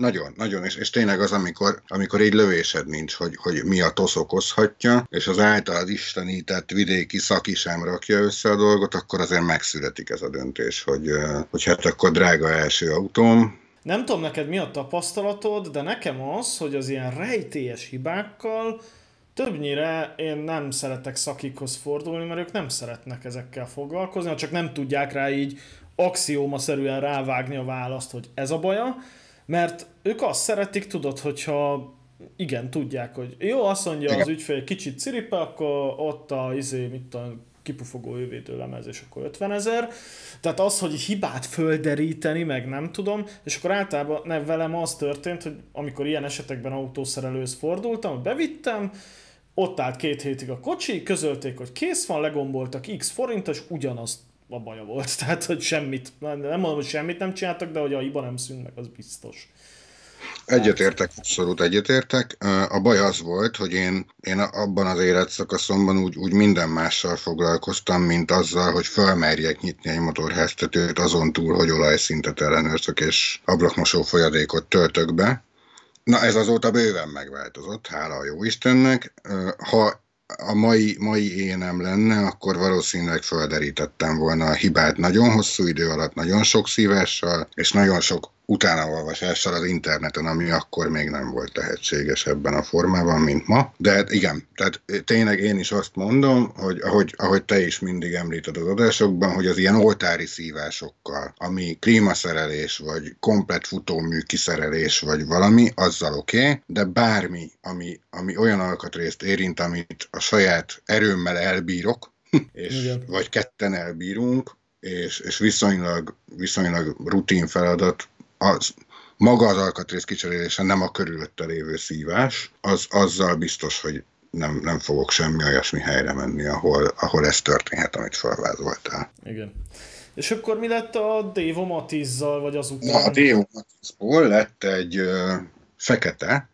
Nagyon, nagyon, és, és tényleg az, amikor, amikor egy lövésed nincs, hogy, hogy mi a tosz okozhatja, és az általad istenített vidéki szaki sem rakja össze a dolgot, akkor azért megszületik ez a döntés, hogy, hogy hát akkor drága első autóm, nem tudom neked mi a tapasztalatod, de nekem az, hogy az ilyen rejtélyes hibákkal többnyire én nem szeretek szakikhoz fordulni, mert ők nem szeretnek ezekkel foglalkozni, csak nem tudják rá így axióma-szerűen rávágni a választ, hogy ez a baja, mert ők azt szeretik, tudod, hogyha igen, tudják, hogy jó, azt mondja igen. az ügyfél, kicsit ciripe, akkor ott a izé, mit a kipufogó lemez, és akkor 50 ezer. Tehát az, hogy hibát földeríteni, meg nem tudom, és akkor általában ne, velem az történt, hogy amikor ilyen esetekben autószerelőhöz fordultam, bevittem, ott állt két hétig a kocsi, közölték, hogy kész van, legomboltak x forint, és ugyanazt a baja volt. (laughs) Tehát, hogy semmit, nem mondom, hogy semmit nem csináltak, de hogy a hiba nem szűnt meg, az biztos. Egyetértek, abszolút egyetértek. A baj az volt, hogy én, én abban az életszakaszomban úgy, úgy minden mással foglalkoztam, mint azzal, hogy felmerjek nyitni egy motorháztetőt azon túl, hogy olajszintet ellenőrzök és ablakmosó folyadékot töltök be. Na ez azóta bőven megváltozott, hála a jó Istennek. Ha a mai, mai énem lenne, akkor valószínűleg felderítettem volna a hibát nagyon hosszú idő alatt, nagyon sok szívással, és nagyon sok utánaolvasással az interneten, ami akkor még nem volt lehetséges ebben a formában, mint ma. De hát igen, tehát tényleg én is azt mondom, hogy ahogy, ahogy te is mindig említed az adásokban, hogy az ilyen oltári szívásokkal, ami klímaszerelés, vagy komplet futómű kiszerelés, vagy valami, azzal oké, okay, de bármi, ami, ami olyan alkatrészt érint, amit a saját erőmmel elbírok, (laughs) és, Igen. vagy ketten elbírunk, és, és viszonylag, viszonylag rutin feladat, az, maga az alkatrész kicserélése nem a körülötte lévő szívás, az azzal biztos, hogy nem, nem fogok semmi olyasmi helyre menni, ahol, ahol ez történhet, amit felvázoltál. Igen. És akkor mi lett a Devo Matizzal, vagy azután? A Devo Matizból lett egy ö, fekete,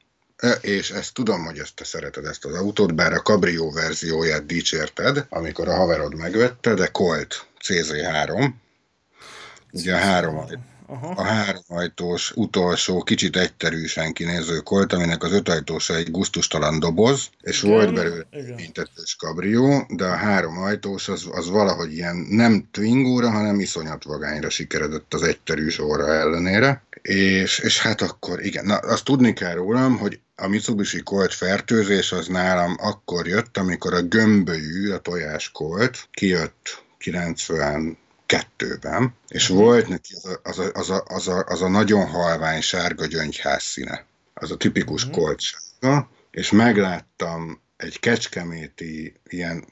és ezt tudom, hogy ezt te szereted ezt az autót, bár a Cabrio verzióját dicsérted, amikor a haverod megvette, de Colt CZ3, ugye a három, Aha. a háromajtós utolsó, kicsit egyterűsen kinéző kolt, aminek az ötajtósa egy guztustalan doboz, és Igen. volt belőle mintetős kabrió, de a három ajtós az, az valahogy ilyen nem twingóra, hanem iszonyat vagányra sikeredett az egyterűs óra ellenére. És, és hát akkor igen, na azt tudni kell rólam, hogy a Mitsubishi Colt fertőzés az nálam akkor jött, amikor a gömbölyű, a tojás Colt kijött 90 kettőben, és mhm. volt neki az a, az a, az a, az a, az a nagyon halvány sárga gyöngyház színe. Az a tipikus mm. kolcsárga, és megláttam egy kecskeméti ilyen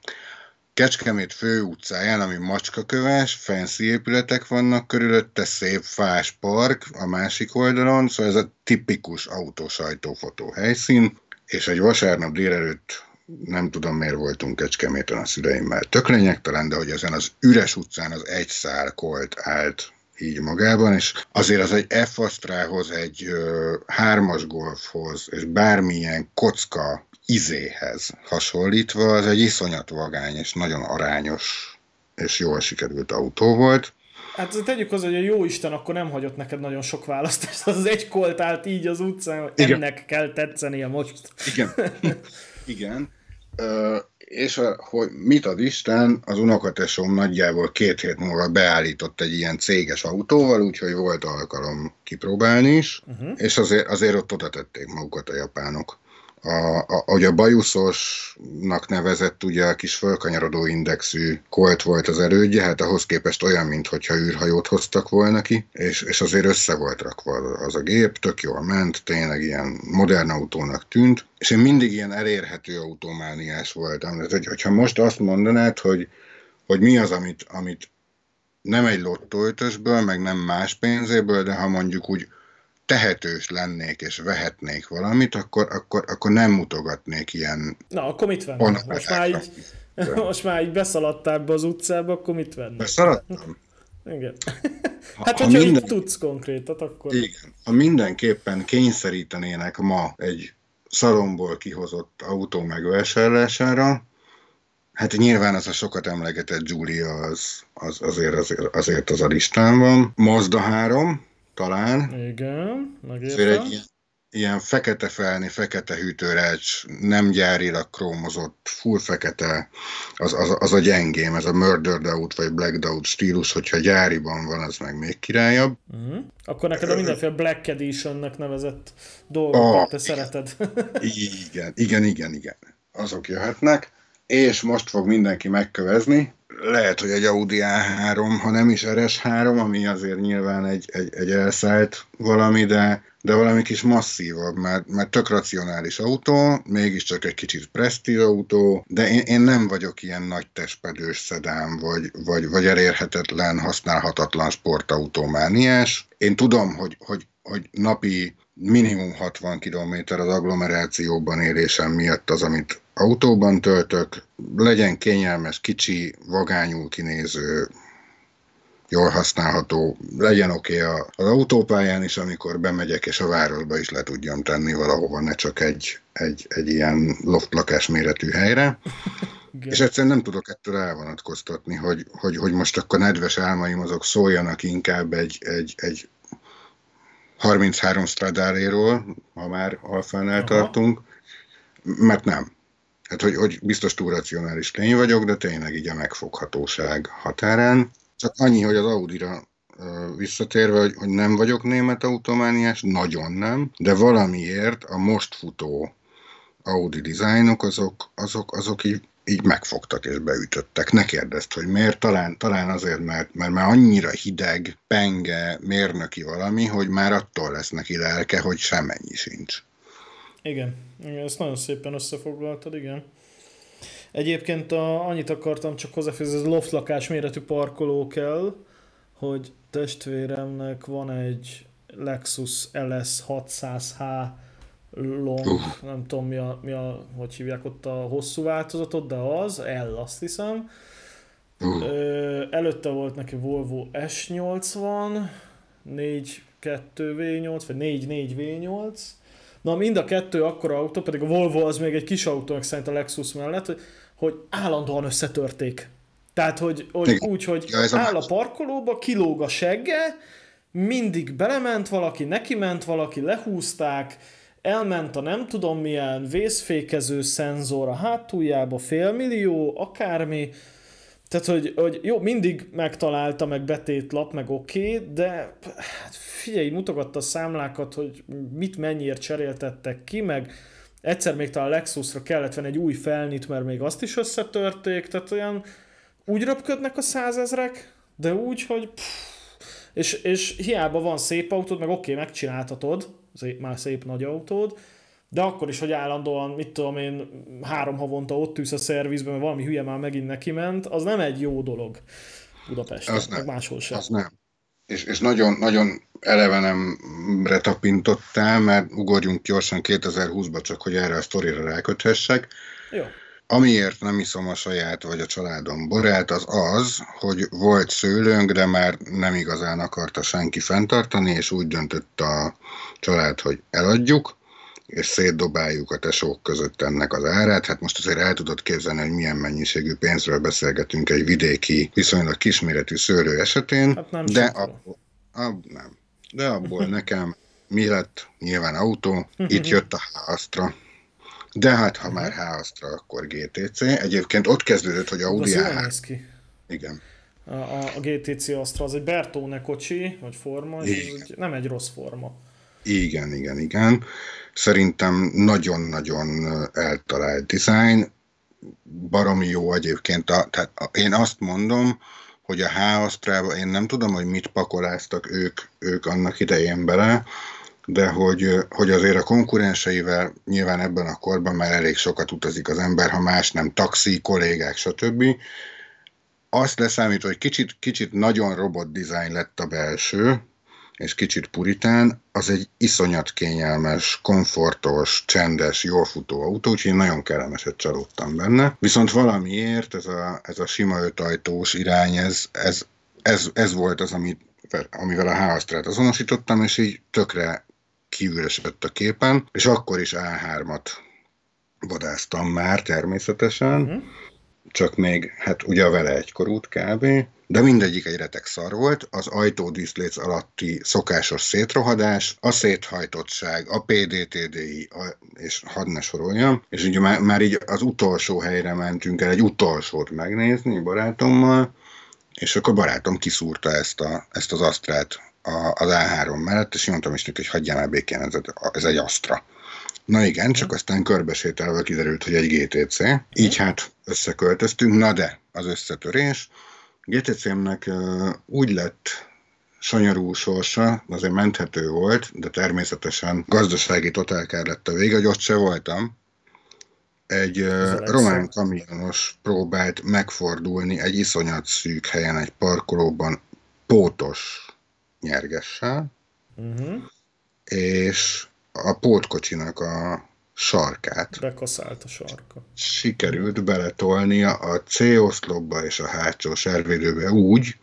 Kecskemét főutcáján, ami macskaköves, fancy épületek vannak körülötte, szép fás park a másik oldalon, szóval ez a tipikus autósajtófotó helyszín, és egy vasárnap délelőtt nem tudom miért voltunk Kecskeméten a szüleimmel. Tök lényegtelen, de hogy ezen az üres utcán az egy szál kolt állt így magában, és azért az egy f egy ö, hármas golfhoz, és bármilyen kocka izéhez hasonlítva, az egy iszonyat vagány, és nagyon arányos, és jól sikerült autó volt. Hát tegyük hozzá, hogy a jó Isten akkor nem hagyott neked nagyon sok választást. (laughs) Az egy kolt állt így az utcán, hogy ennek kell tetszenie most. Igen. (laughs) Igen. És a, hogy mit ad Isten, az unokatesom nagyjából két hét múlva beállított egy ilyen céges autóval, úgyhogy volt alkalom kipróbálni is, uh-huh. és azért, azért ott oda tették magukat a japánok a, a, a bajuszosnak nevezett, ugye a kis fölkanyarodó indexű kolt volt az erődje, hát ahhoz képest olyan, mintha űrhajót hoztak volna ki, és, és azért össze volt rakva az a gép, tök jól ment, tényleg ilyen modern autónak tűnt, és én mindig ilyen elérhető autómániás voltam. Tehát, hogy, hogyha most azt mondanád, hogy, hogy mi az, amit, amit nem egy lottóötösből, meg nem más pénzéből, de ha mondjuk úgy tehetős lennék és vehetnék valamit, akkor, akkor, akkor nem mutogatnék ilyen... Na, akkor mit vennél? Most már így, (laughs) most már így beszaladtál be az utcába, akkor mit vennél? Beszaladtam? Igen. Hát, ha, hogyha minden... tudsz konkrétat, akkor... Igen. Ha mindenképpen kényszerítenének ma egy szalomból kihozott autó megvásárlására, hát nyilván az a sokat emlegetett Giulia az, az azért, azért, azért az a listán van. Mazda 3, talán. Igen, megértem. Egy ilyen, ilyen fekete felni, fekete hűtőrecs, nem gyárilag krómozott, full fekete, az, az, az a gyengém, ez a Murder Doubt vagy Black Doubt stílus, hogyha gyáriban van, az meg még királyabb. Uh-huh. Akkor neked a mindenféle Black Editionnek nevezett dolgokat oh, te szereted. (laughs) igen, igen, igen, igen. Azok jöhetnek, és most fog mindenki megkövezni, lehet, hogy egy Audi A3, ha nem is RS3, ami azért nyilván egy, egy, egy elszállt valami, de, de valami kis masszívabb, mert, mert tök racionális autó, mégiscsak egy kicsit presztíz autó, de én, én nem vagyok ilyen nagy testpedős szedám, vagy, vagy, vagy elérhetetlen, használhatatlan sportautómániás. Én tudom, hogy, hogy, hogy napi minimum 60 km az agglomerációban élésem miatt az, amit autóban töltök, legyen kényelmes, kicsi, vagányul kinéző, jól használható, legyen oké okay az autópályán is, amikor bemegyek, és a városba is le tudjam tenni valahova, ne csak egy, egy, egy ilyen loftlakás méretű helyre. Igen. És egyszerűen nem tudok ettől elvonatkoztatni, hogy, hogy, hogy most akkor nedves álmaim azok szóljanak inkább egy, egy, egy 33 Stradaléról, ha már alfánál tartunk, mert nem. Hát, hogy, hogy biztos túl racionális lény vagyok, de tényleg így a megfoghatóság határán. Csak annyi, hogy az Audira visszatérve, hogy, hogy nem vagyok német automániás, nagyon nem, de valamiért a most futó Audi dizájnok azok, azok, azok így, így megfogtak és beütöttek. Ne kérdezd, hogy miért, talán, talán azért, mert, mert már annyira hideg, penge, mérnöki valami, hogy már attól lesz neki lelke, hogy semennyi sincs. Igen, igen, ezt nagyon szépen összefoglaltad, igen. Egyébként a, annyit akartam csak hozzáfűzni, ez loft lakás méretű parkoló kell, hogy testvéremnek van egy Lexus LS 600H long, uh. nem tudom mi a, mi a, hogy hívják ott a hosszú változatot, de az, L azt hiszem. Uh. Ö, előtte volt neki Volvo S80, 4 2 V8, vagy 4 4 V8, Na mind a kettő akkora autó, pedig a Volvo az még egy kis autó, szerint a Lexus mellett, hogy, hogy állandóan összetörték. Tehát, hogy, hogy úgy, hogy ja, áll a parkolóba, kilóg a segge, mindig belement valaki, neki ment valaki, lehúzták, elment a nem tudom milyen vészfékező szenzor a hátuljába, félmillió, akármi, tehát, hogy, hogy jó, mindig megtalálta, meg betétlap, meg oké, okay, de hát figyelj, mutogatta a számlákat, hogy mit mennyiért cseréltettek ki, meg egyszer még talán Lexusra kellett venni egy új felnit, mert még azt is összetörték, tehát olyan úgy röpködnek a százezrek, de úgy, hogy pff, és, és hiába van szép autód, meg oké, okay, megcsináltatod, már szép nagy autód, de akkor is, hogy állandóan, mit tudom én, három havonta ott ülsz a szervizben, mert valami hülye már megint neki ment, az nem egy jó dolog Budapesten, az meg máshol sem. Az nem. És, és nagyon, nagyon elevenemre tapintottál, mert ugorjunk gyorsan 2020-ba, csak hogy erre a sztorira ráköthessek. Jó. Amiért nem iszom a saját vagy a családom borát, az az, hogy volt szőlőnk, de már nem igazán akarta senki fenntartani, és úgy döntött a család, hogy eladjuk, és szétdobáljuk a tesók között ennek az árát. Hát most azért el tudod képzelni, hogy milyen mennyiségű pénzről beszélgetünk egy vidéki, viszonylag kisméretű szőlő esetén, hát nem de abból, ab, nem. De abból nekem mi lett? Nyilván autó, itt jött a Astra. De hát, ha már Astra, akkor GTC. Egyébként ott kezdődött, hogy Audi A3. ki. Igen. A, a, a GTC Astra az egy Bertone kocsi, vagy forma, és ez nem egy rossz forma. Igen, igen, igen. Szerintem nagyon-nagyon eltalált design, baromi jó egyébként. A, tehát a, én azt mondom, hogy a h én nem tudom, hogy mit pakoláztak ők, ők annak idején bele, de hogy, hogy azért a konkurenseivel nyilván ebben a korban már elég sokat utazik az ember, ha más nem, taxi, kollégák, stb. Azt leszámítva, hogy kicsit, kicsit nagyon robot design lett a belső, és kicsit puritán, az egy iszonyat kényelmes, komfortos, csendes, jól futó autó, úgyhogy én nagyon kellemeset csalódtam benne. Viszont valamiért ez a, ez a sima ötajtós irány, ez, ez, ez, ez volt az, amit, amivel a Háasztrát azonosítottam, és így tökre kívülesett a képen, és akkor is A3-at vadáztam már természetesen, uh-huh. csak még, hát ugye vele egykorút kb., de mindegyik egy retek szar volt, az ajtódíszléc alatti szokásos szétrohadás, a széthajtottság, a PDTDI, a, és hadd ne soroljam, és ugye már, már így az utolsó helyre mentünk el egy utolsót megnézni barátommal, és akkor barátom kiszúrta ezt, a, ezt az asztrát a, az A3 mellett, és mondtam is neki, hogy hagyjál már békén, ez, ez egy Astra. Na igen, csak aztán körbesételve kiderült, hogy egy GTC. Így hát összeköltöztünk, na de az összetörés. GTC-mnek uh, úgy lett sanyarú sorsa, azért menthető volt, de természetesen gazdasági totálkár lett a vége, hogy ott se voltam. Egy román kamionos próbált megfordulni egy iszonyat szűk helyen, egy parkolóban pótos nyergessel, uh-huh. és a pótkocsinak a sarkát. Bekaszált a sarka. Sikerült beletolnia a C-oszlopba és a hátsó servédőbe úgy,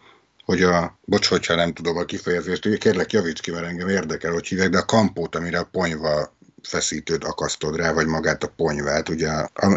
hogy a, bocs, hogyha nem tudom a kifejezést, kérlek javíts ki, mert engem érdekel, hogy hívják, de a kampót, amire a ponyva feszítőt akasztod rá, vagy magát a ponyvát, ugye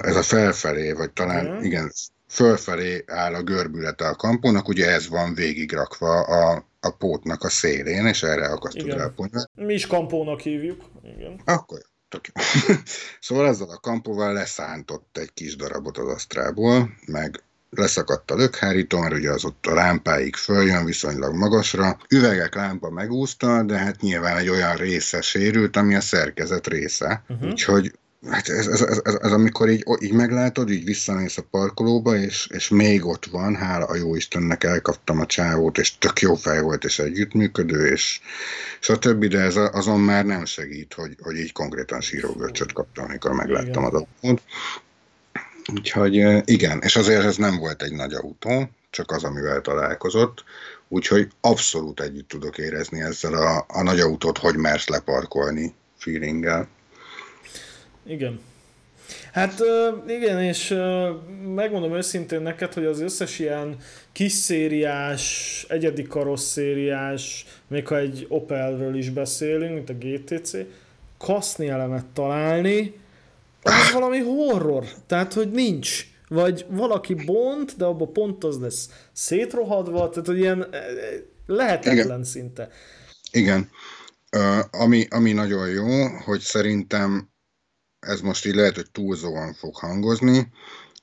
ez a felfelé, vagy talán, mm. igen, fölfelé áll a görbülete a kampónak, ugye ez van végigrakva a, a pótnak a szélén, és erre akasztod rá a ponyvát. Mi is kampónak hívjuk. Igen. Akkor tök jó. (laughs) szóval ezzel a kampóval leszántott egy kis darabot az asztrából, meg leszakadt a lökhárító, mert ugye az ott a lámpáig följön viszonylag magasra. Üvegek lámpa megúszta, de hát nyilván egy olyan része sérült, ami a szerkezet része. Uh-huh. Úgyhogy Hát ez, ez, ez, ez, ez amikor így, így meglátod, így visszamész a parkolóba, és, és még ott van, hála a jó Istennek elkaptam a csávót, és tök jó fej volt, és együttműködő, és stb., de ez azon már nem segít, hogy, hogy így konkrétan sírógörcsöt kaptam, amikor megláttam az autót. Úgyhogy igen, és azért ez nem volt egy nagy autó, csak az, amivel találkozott, úgyhogy abszolút együtt tudok érezni ezzel a, a nagy autót, hogy mersz leparkolni feelinggel. Igen. Hát igen, és megmondom őszintén neked, hogy az összes ilyen kis szériás, egyedi karosszériás, még ha egy Opelről is beszélünk, mint a GTC, kaszni elemet találni, az valami horror. Tehát, hogy nincs. Vagy valaki bont, de abban pont az lesz szétrohadva, tehát, hogy ilyen lehetetlen Igen. szinte. Igen. Uh, ami, ami nagyon jó, hogy szerintem ez most így lehet, hogy túlzóan fog hangozni,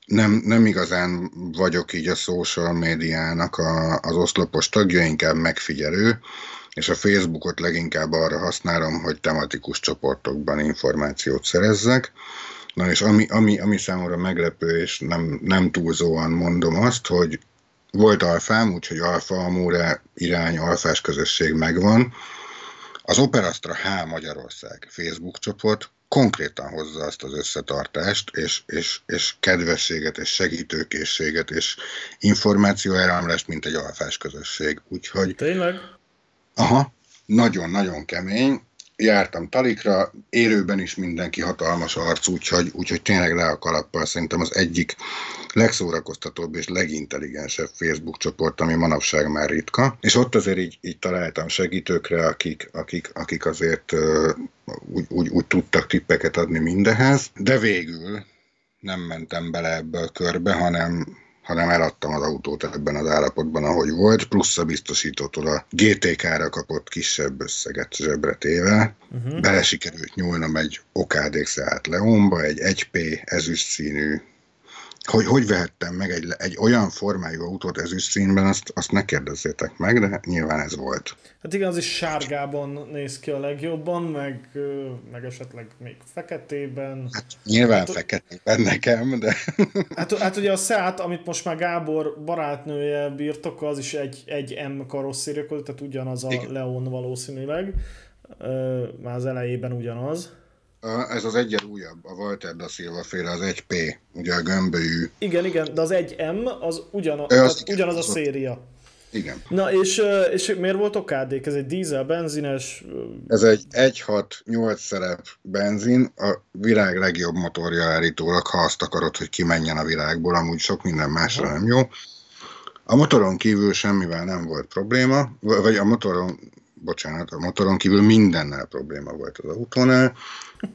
nem, nem igazán vagyok így a social médiának a, az oszlopos tagja, inkább megfigyelő, és a Facebookot leginkább arra használom, hogy tematikus csoportokban információt szerezzek. Na és ami, ami, ami számomra meglepő, és nem, nem túlzóan mondom azt, hogy volt alfám, úgyhogy alfa amúre irány, alfás közösség megvan. Az Operastra H Magyarország Facebook csoport konkrétan hozza azt az összetartást, és, és, és kedvességet, és segítőkészséget, és információ elrámlást, mint egy alfás közösség. Úgyhogy... Tényleg? Aha, nagyon-nagyon kemény, jártam talikra, élőben is mindenki hatalmas arc, úgyhogy, úgyhogy tényleg le a kalappal szerintem az egyik legszórakoztatóbb és legintelligensebb Facebook csoport, ami manapság már ritka. És ott azért így, így találtam segítőkre, akik, akik, akik azért uh, úgy, úgy, úgy tudtak tippeket adni mindehez, de végül nem mentem bele ebbe a körbe, hanem hanem eladtam az autót ebben az állapotban, ahogy volt, plusz a biztosítótól a GTK-ra kapott kisebb összeget zsebre téve. Uh-huh. Bele sikerült nyúlnom egy Okádék Seat Leonba, egy 1P ezüst színű hogy hogy vehettem meg egy, egy olyan formájú autót ezüst színben, azt, azt ne kérdezzétek meg, de nyilván ez volt. Hát igen, az is sárgában néz ki a legjobban, meg, meg esetleg még feketében. Hát nyilván hát, feketében nekem, de... (laughs) Hát, hát ugye a Seat, amit most már Gábor barátnője birtoka, az is egy, egy M karosszéria, tehát ugyanaz a igen. Leon valószínűleg. Már az elejében ugyanaz. Ez az egyen újabb, a Walter da Silva féle, az 1P, ugye a gömbölyű. Igen, igen, de az 1M az ugyanaz, az, ugyanaz a széria. Igen. Na és, és miért volt okádék? Ez egy dízel, benzines? Ez egy 1.6-8 szerep benzin, a világ legjobb motorja állítólag, ha azt akarod, hogy kimenjen a világból, amúgy sok minden másra Aha. nem jó. A motoron kívül semmivel nem volt probléma, vagy a motoron, bocsánat, a motoron kívül mindennel probléma volt az autónál.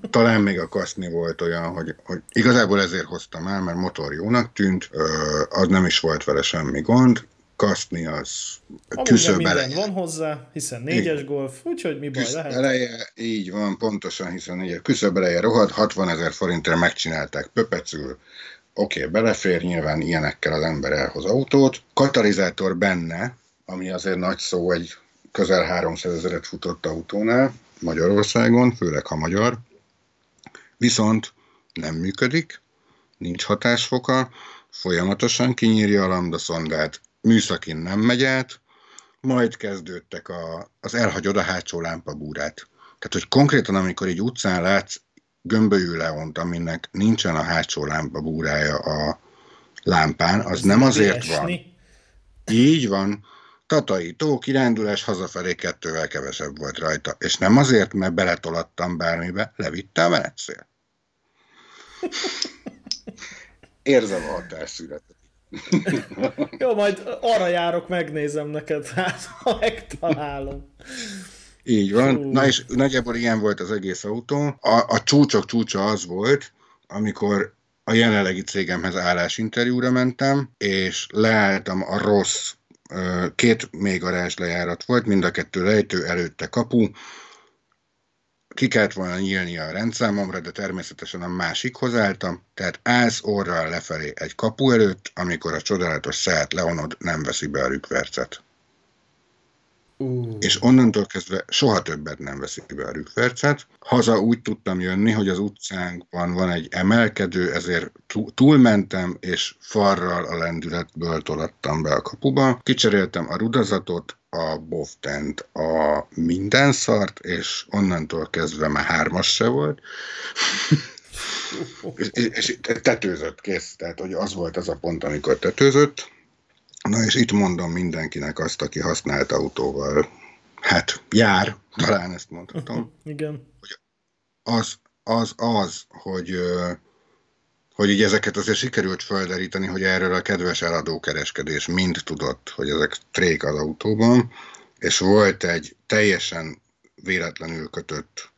Talán még a kaszni volt olyan, hogy, hogy igazából ezért hoztam el, mert motor jónak tűnt, az nem is volt vele semmi gond, kaszni az küszöb minden van hozzá, hiszen négyes golf, úgyhogy mi baj küszöb lehet? Eleje, így van, pontosan, hiszen négyes küszöb eleje rohadt, 60 ezer forintra megcsinálták pöpecül, oké, okay, belefér, nyilván ilyenekkel az ember elhoz autót. Katalizátor benne, ami azért nagy szó egy közel 300 ezeret futott autónál Magyarországon, főleg ha magyar. Viszont nem működik, nincs hatásfoka, folyamatosan kinyírja a lambda műszakin nem megy át, majd kezdődtek a, az elhagyod a hátsó lámpabúrát. Tehát, hogy konkrétan, amikor egy utcán látsz gömbölyű leont, aminek nincsen a hátsó lámpabúrája a lámpán, az Ez nem azért esni. van. Így van. Tatai tó, kirándulás hazafelé kettővel kevesebb volt rajta. És nem azért, mert beletolattam bármibe, levitte a menetszél. (laughs) Érzem a hatásszületet. (laughs) Jó, majd arra járok, megnézem neked, (laughs) hát ha megtalálom. Így van. Hú. Na és nagyjából ilyen volt az egész autó. A, a csúcsok csúcsa az volt, amikor a jelenlegi cégemhez állásinterjúra mentem, és leálltam a rossz, két még lejárat volt, mind a kettő lejtő előtte kapu, ki kellett volna nyílni a rendszámomra, de természetesen a másikhoz álltam, tehát állsz orral lefelé egy kapu előtt, amikor a csodálatos Seat Leonod nem veszi be a rükvercet. Uh. És onnantól kezdve soha többet nem veszik be a rükvercet. Haza úgy tudtam jönni, hogy az utcánkban van egy emelkedő, ezért túlmentem, és farral a lendületből tolattam be a kapuba. Kicseréltem a rudazatot, a boftent, a minden szart, és onnantól kezdve már hármas se volt. (laughs) és, és, és tetőzött, kész. Tehát, hogy az volt az a pont, amikor tetőzött Na és itt mondom mindenkinek azt, aki használt autóval, hát jár, talán ezt mondhatom. (laughs) Igen. Hogy az, az, az, hogy, hogy így ezeket azért sikerült felderíteni, hogy erről a kedves eladókereskedés mind tudott, hogy ezek trék az autóban, és volt egy teljesen véletlenül kötött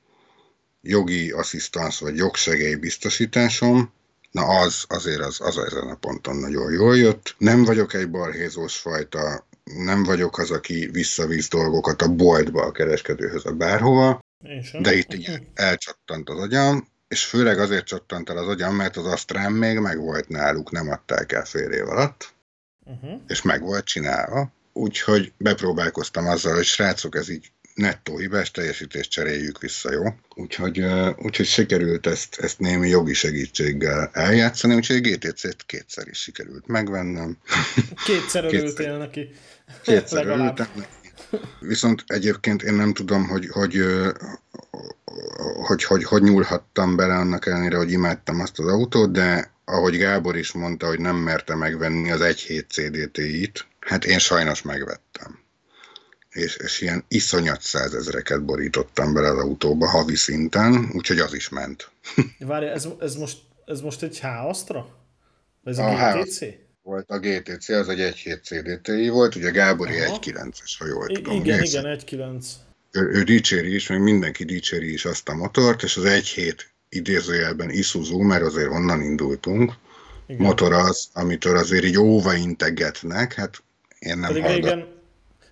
jogi asszisztans vagy jogsegély biztosításom, Na az, azért az, az ezen a ponton nagyon jól jött. Nem vagyok egy balhézós fajta, nem vagyok az, aki visszavíz dolgokat a boltba, a kereskedőhöz, a bárhova, de itt így elcsattant az agyam, és főleg azért csattant el az agyam, mert az Astrán még meg volt náluk, nem adták el fél év alatt, uh-huh. és meg volt csinálva. Úgyhogy bepróbálkoztam azzal, hogy srácok, ez így nettó hibás teljesítést cseréljük vissza, jó? Úgyhogy, úgyhogy sikerült ezt, ezt némi jogi segítséggel eljátszani, úgyhogy a GTC-t kétszer is sikerült megvennem. Kétszer örültél neki. Kétszer örültem neki. Viszont egyébként én nem tudom, hogy hogy, hogy, hogy, hogy nyúlhattam bele annak ellenére, hogy imádtam azt az autót, de ahogy Gábor is mondta, hogy nem merte megvenni az 1.7 CDT-it, hát én sajnos megvettem és, és ilyen iszonyat százezreket borítottam bele az autóba havi szinten, úgyhogy az is ment. (laughs) Várj, ez, ez, most, ez most egy H-Astra? Ez a, a GTC? Volt a GTC, az egy 1.7 CDTI volt, ugye Gábori 1.9-es, ha jól tudom. Igen, nézni. igen, 1.9. Ő, ő dicséri is, meg mindenki dicséri is azt a motort, és az 1.7 idézőjelben Isuzu, mert azért onnan indultunk, igen. motor az, amitől azért így óva integetnek, hát én nem Pedig régen,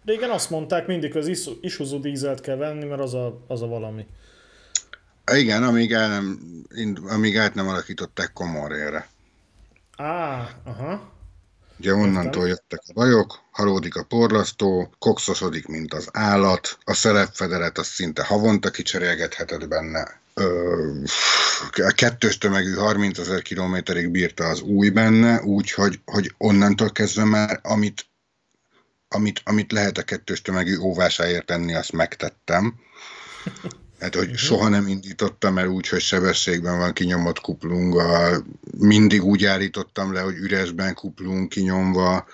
Régen azt mondták mindig, az Isuzu dízelt kell venni, mert az a, az a valami. Igen, amíg, el nem, amíg át nem alakították komorére. Á, aha. Ugye onnantól jöttek a bajok, halódik a porlasztó, kokszosodik, mint az állat, a szelepfedelet az szinte havonta kicserélgetheted benne. Ö, a kettős tömegű 30 ezer kilométerig bírta az új benne, úgyhogy hogy onnantól kezdve már, amit amit, amit lehet a kettős tömegű óvásáért tenni, azt megtettem. Hát, hogy uh-huh. soha nem indítottam el úgy, hogy sebességben van kinyomott kuplunga, mindig úgy állítottam le, hogy üresben kuplung kinyomva,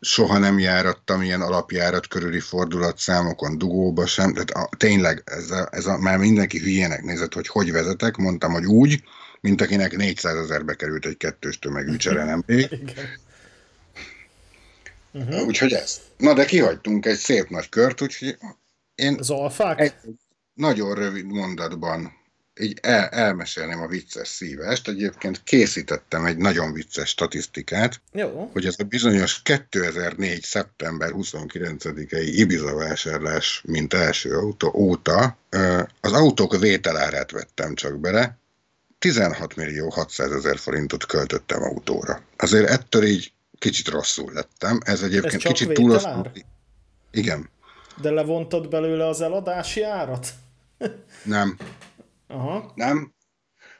soha nem járattam ilyen alapjárat körüli fordulatszámokon dugóba sem, tehát a, tényleg ez a, ez a, már mindenki hülyének nézett, hogy hogy vezetek, mondtam, hogy úgy, mint akinek 400 ezerbe került egy kettős tömegű (laughs) csere nemrég. Uh-huh. Úgyhogy ez. Na de kihagytunk egy szép nagy kört, úgyhogy én... Az alfák? Egy nagyon rövid mondatban így el, elmesélném a vicces szívest. Egyébként készítettem egy nagyon vicces statisztikát, Jó. hogy ez a bizonyos 2004. szeptember 29-i Ibiza vásárlás, mint első autó óta, az autók vételárát vettem csak bele, 16 millió 600 ezer forintot költöttem autóra. Azért ettől így kicsit rosszul lettem. Ez egyébként ez kicsit túl Igen. De levontad belőle az eladási árat? Nem. Aha. Nem.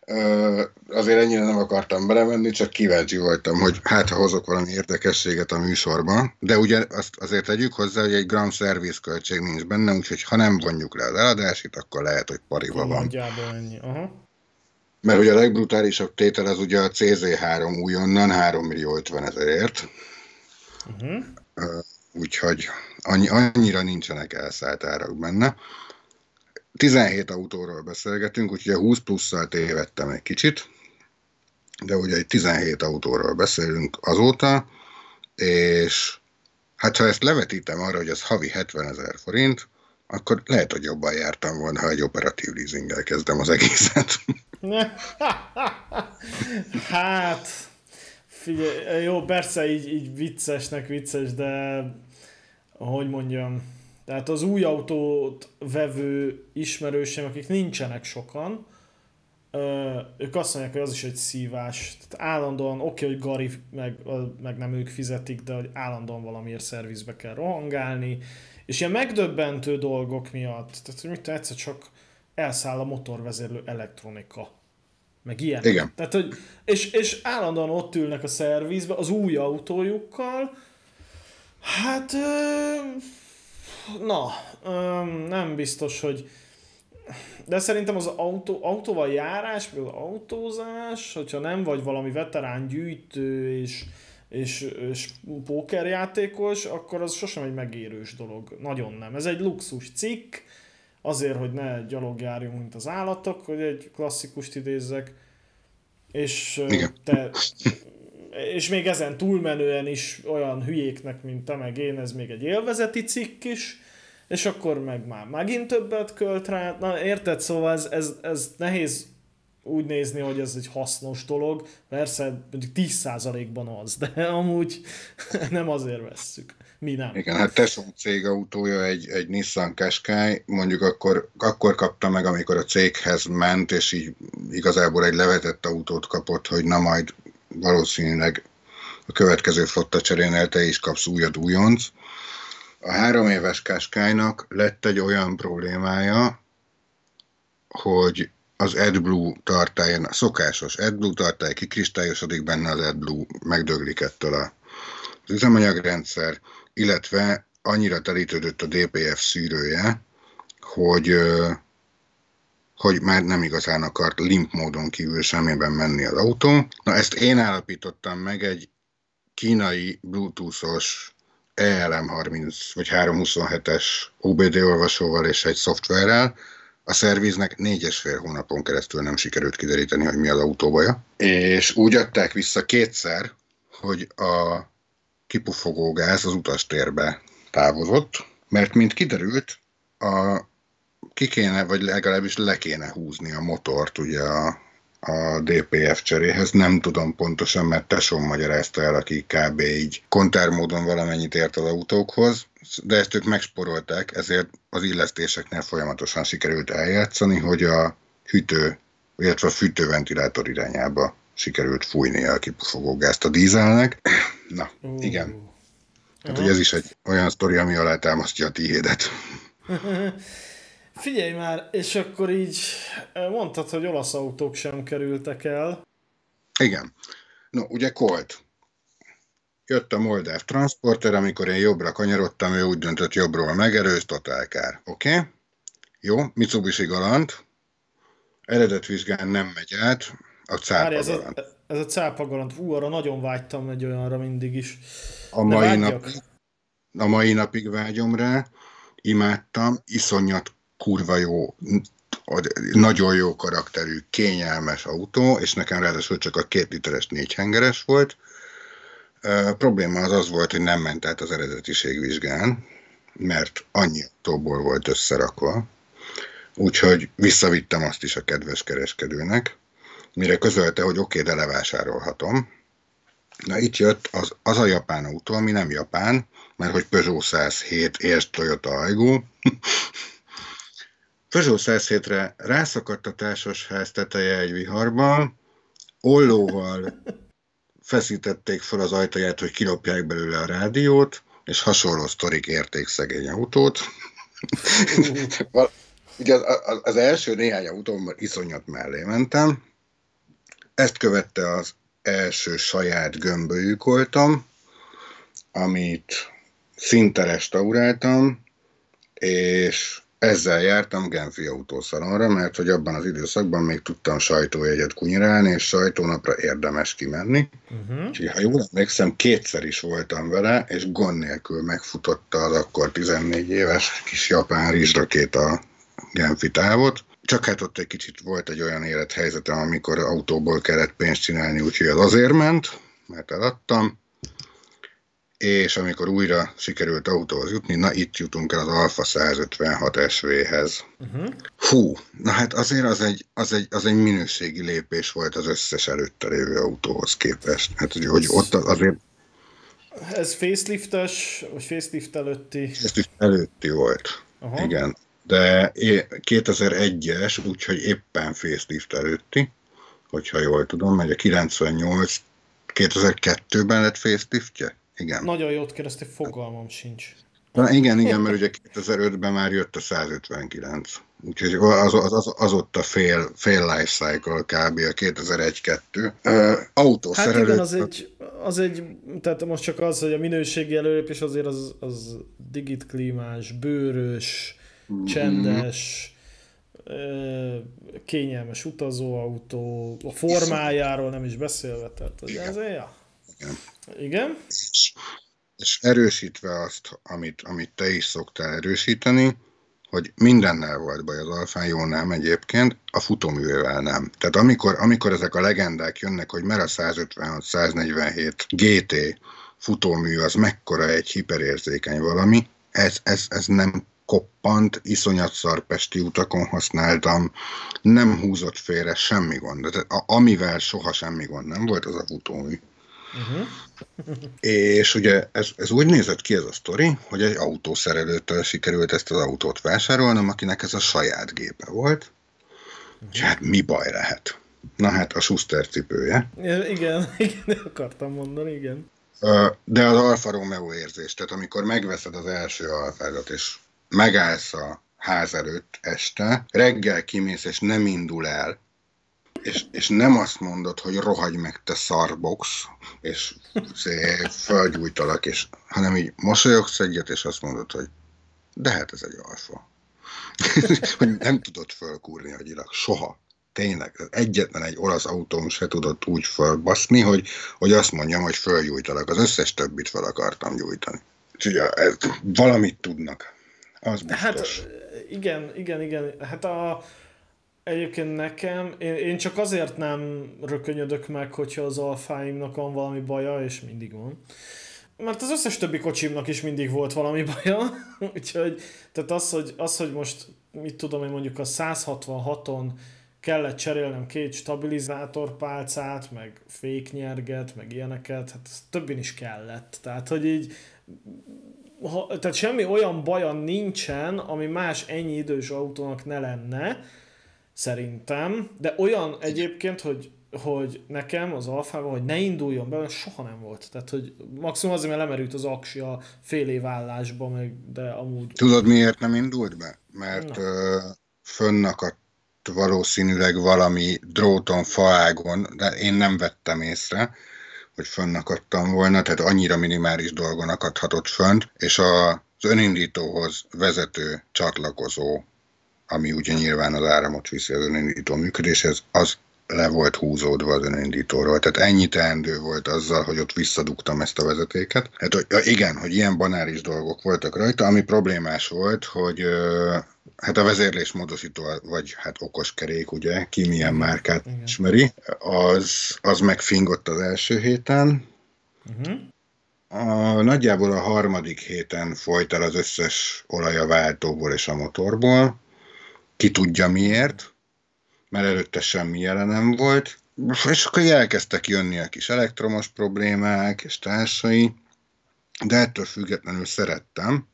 Ö, azért ennyire nem akartam belemenni, csak kíváncsi voltam, hogy hát ha hozok valami érdekességet a műsorban, de ugye azt azért tegyük hozzá, hogy egy gram szerviz költség nincs benne, úgyhogy ha nem vonjuk le az eladásit, akkor lehet, hogy pariba van. Nagyjából ennyi. Aha. Mert ugye a legbrutálisabb tétel az ugye a CZ3 újonnan 3 millió 50 ezerért. Uh-huh. Úgyhogy annyi, annyira nincsenek elszállt árak benne. 17 autóról beszélgetünk, úgyhogy a 20 plusszal tévedtem egy kicsit, de ugye egy 17 autóról beszélünk azóta, és hát ha ezt levetítem arra, hogy ez havi 70 ezer forint, akkor lehet, hogy jobban jártam volna, ha egy operatív leasinggel kezdem az egészet. (laughs) hát, figyelj, jó, persze így, így viccesnek vicces, de hogy mondjam, tehát az új autót vevő ismerősém, akik nincsenek sokan, ők azt mondják, hogy az is egy szívás. Tehát állandóan, oké, okay, hogy Gari meg, meg nem ők fizetik, de hogy állandóan valamiért szervizbe kell rohangálni, és ilyen megdöbbentő dolgok miatt, tehát hogy mit egyszer csak elszáll a motorvezérlő elektronika. Meg ilyen. Igen. Tehát, hogy, és, és állandóan ott ülnek a szervizbe az új autójukkal. Hát, na, nem biztos, hogy de szerintem az autó, autóval járás, az autózás, hogyha nem vagy valami veterán gyűjtő és, és, és pókerjátékos, akkor az sosem egy megérős dolog. Nagyon nem. Ez egy luxus cikk, azért, hogy ne gyalogjárjunk, mint az állatok, hogy egy klasszikust idézzek, és Igen. te és még ezen túlmenően is olyan hülyéknek, mint te meg én, ez még egy élvezeti cikk is, és akkor meg már megint többet költ rá. Na érted, szóval ez, ez, ez nehéz úgy nézni, hogy ez egy hasznos dolog. Persze mondjuk 10%-ban az, de amúgy (laughs) nem azért vesszük. Mi nem. Igen, hát Tesson cég autója egy, egy Nissan Qashqai, mondjuk akkor, akkor kapta meg, amikor a céghez ment, és így igazából egy levetett autót kapott, hogy na majd valószínűleg a következő flotta cserénél te is kapsz újat újonc. A három éves Qashqai-nak lett egy olyan problémája, hogy az AdBlue tartályon, a szokásos AdBlue tartály kikristályosodik benne, az AdBlue megdöglik ettől a, az üzemanyagrendszer, illetve annyira telítődött a DPF szűrője, hogy, hogy már nem igazán akart limp módon kívül semmiben menni az autó. Na ezt én állapítottam meg egy kínai bluetoothos ELM30 vagy 327-es OBD olvasóval és egy szoftverrel, a szerviznek négy és fél hónapon keresztül nem sikerült kideríteni, hogy mi az autóbaja. És úgy adták vissza kétszer, hogy a kipufogógáz az utastérbe távozott, mert mint kiderült, a, ki kéne, vagy legalábbis le kéne húzni a motort ugye a, a DPF cseréhez. Nem tudom pontosan, mert Tesson magyarázta el, aki kb. így kontármódon valamennyit ért az autókhoz, de ezt ők megsporolták, ezért az illesztéseknél folyamatosan sikerült eljátszani, hogy a hűtő, illetve a fűtőventilátor irányába sikerült fújni a kipufogógázt a dízelnek. Na, uh. igen. Tehát, hogy ez is egy olyan sztori, ami alátámasztja a tiédet. (laughs) Figyelj már, és akkor így mondtad, hogy olasz autók sem kerültek el. Igen. No, ugye Colt. Jött a Moldáv Transporter, amikor én jobbra kanyarodtam, ő úgy döntött jobbról megelőz, totálkár. Oké? Okay? Jó, Mitsubishi Galant. Eredetvizsgán nem megy át, a cápa ez a, ez a cápa galant. Hú, arra nagyon vágytam egy olyanra mindig is. A mai, nap, a mai napig vágyom rá, imádtam, iszonyat kurva jó, nagyon jó karakterű, kényelmes autó, és nekem ráadásul csak a két literes négy hengeres volt. A probléma az az volt, hogy nem ment át az eredetiség vizsgán, mert annyi autóból volt összerakva, úgyhogy visszavittem azt is a kedves kereskedőnek, mire közölte, hogy oké, okay, de levásárolhatom. Na itt jött az, az a japán autó, ami nem japán, mert hogy Peugeot 107 és Toyota Aygo. (laughs) Peugeot 107-re rászakadt a társasház teteje egy viharban, ollóval feszítették fel az ajtaját, hogy kilopják belőle a rádiót, és hasonló sztorik érték szegény autót. (laughs) Ugye az, az, első néhány autómban iszonyat mellé mentem, ezt követte az első saját gömbölyűkoltam, amit szinte restauráltam, és ezzel jártam Genfi autószalonra, mert hogy abban az időszakban még tudtam sajtójegyet kunyirálni, és sajtónapra érdemes kimenni. Uh-huh. Úgyhogy, ha jól emlékszem, kétszer is voltam vele, és gond nélkül megfutotta az akkor 14 éves kis japán rizsrakéta Genfi távot. Csak hát ott egy kicsit volt egy olyan élethelyzetem, amikor autóból kellett pénzt csinálni, úgyhogy az azért ment, mert eladtam és amikor újra sikerült autóhoz jutni, na itt jutunk el az Alfa 156 SV-hez. Uh-huh. Hú, na hát azért az egy, az, egy, az egy minőségi lépés volt az összes előtte lévő autóhoz képest. Hát, hogy, hogy ott azért... Ez faceliftes, vagy facelift előtti? Facelift előtti volt, uh-huh. igen. De 2001-es, úgyhogy éppen facelift előtti, hogyha jól tudom, mert a 98 2002-ben lett faceliftje? Igen. Nagyon jót kérdezte, fogalmam sincs. Na, igen, igen, mert ugye 2005-ben már jött a 159. Úgyhogy az, az, az, az ott a fél, fél life cycle kb. a 2001-2. Uh, autószerelő... Hát igen, az egy, az egy, tehát most csak az, hogy a minőségi előrépés azért az, az digit klímás, bőrös, mm-hmm. csendes, kényelmes utazóautó, a formájáról nem is beszélve, tehát az, ez, ja. Igen. Igen. És, és erősítve azt, amit, amit te is szoktál erősíteni, hogy mindennel volt baj az alfán, jó nem egyébként, a futóművével nem. Tehát amikor, amikor ezek a legendák jönnek, hogy mer a 156-147 GT futómű az mekkora egy hiperérzékeny valami, ez, ez, ez nem koppant, iszonyat szarpesti utakon használtam, nem húzott félre, semmi gond. Tehát, amivel soha semmi gond nem volt, az a futómű. Uh-huh. és ugye ez, ez úgy nézett ki ez a sztori, hogy egy autószerelőtől sikerült ezt az autót vásárolnom, akinek ez a saját gépe volt. Uh-huh. hát mi baj lehet? Na hát a Schuster cipője. Igen, (laughs) igen, akartam mondani, igen. De az Alfa Romeo érzés, tehát amikor megveszed az első alfázat, és megállsz a ház előtt este, reggel kimész, és nem indul el, és, és nem azt mondod, hogy rohagy meg te szarbox, és (laughs) fölgyújtalak, és, hanem így mosolyogsz egyet, és azt mondod, hogy de hát ez egy alfa. (laughs) hogy nem tudod fölkúrni agyilag, soha. Tényleg, egyetlen egy olasz autóm se tudott úgy fölbaszni, hogy, hogy azt mondjam, hogy fölgyújtalak. Az összes többit fel akartam gyújtani. Úgyhogy valamit tudnak. Az hát, biztos. Hát igen, igen, igen. Hát a, Egyébként nekem, én, én csak azért nem rökönyödök meg, hogyha az alfáimnak van valami baja, és mindig van. Mert az összes többi kocsimnak is mindig volt valami (laughs) baja, úgyhogy tehát az, hogy, az, hogy most mit tudom én mondjuk a 166-on kellett cserélnem két stabilizátorpálcát, meg féknyerget, meg ilyeneket, hát ez többin is kellett. Tehát, hogy így ha, tehát semmi olyan baja nincsen, ami más ennyi idős autónak ne lenne, szerintem, de olyan egyébként, hogy, hogy nekem az alfával, hogy ne induljon be, soha nem volt. Tehát, hogy maximum azért, mert lemerült az aksi a fél év állásba, meg, de amúgy... Tudod, miért nem indult be? Mert ö, fönnakadt valószínűleg valami dróton, faágon, de én nem vettem észre, hogy fönnakadtam volna, tehát annyira minimális dolgon akadhatott fönt, és a, az önindítóhoz vezető csatlakozó ami ugye nyilván az áramot viszi az önindító működéshez, az le volt húzódva az önindítóról. Tehát ennyi teendő volt azzal, hogy ott visszadugtam ezt a vezetéket. Hát, hogy, igen, hogy ilyen banális dolgok voltak rajta, ami problémás volt, hogy hát a vezérlés módosító, vagy hát okos kerék, ugye, ki milyen márkát igen. ismeri, az, az megfingott az első héten, uh-huh. A, nagyjából a harmadik héten folyt el az összes olaj a váltóból és a motorból, ki tudja miért, mert előtte semmi jelenem volt, és akkor elkezdtek jönni a kis elektromos problémák és társai, de ettől függetlenül szerettem.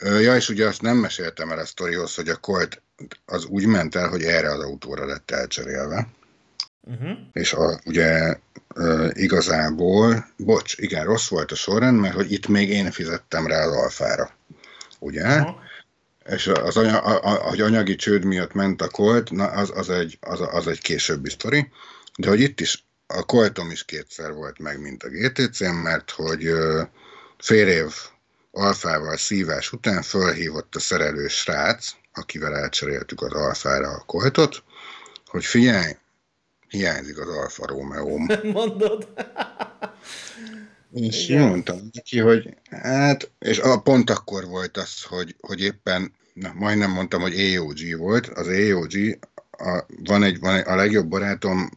Ja, és ugye azt nem meséltem el a sztorihoz, hogy a Colt az úgy ment el, hogy erre az autóra lett elcserélve. Uh-huh. És a, ugye e, igazából, bocs, igen, rossz volt a sorrend, mert hogy itt még én fizettem rá az alfára. Ugye? Uh-huh. És az anya, a, a, hogy anyagi csőd miatt ment a Colt, na az, az, egy, az, az egy későbbi sztori. De hogy itt is a Coltom is kétszer volt meg, mint a gtc mert hogy fél év alfával szívás után fölhívott a szerelős srác, akivel elcseréltük az alfára a Coltot, hogy figyelj, hiányzik az Alfa romeo (laughs) Mondod? És Igen. mondtam neki, hogy hát, és a, pont akkor volt az, hogy, hogy éppen, na, majdnem mondtam, hogy AOG volt, az AOG a, van, egy, van egy, a legjobb barátom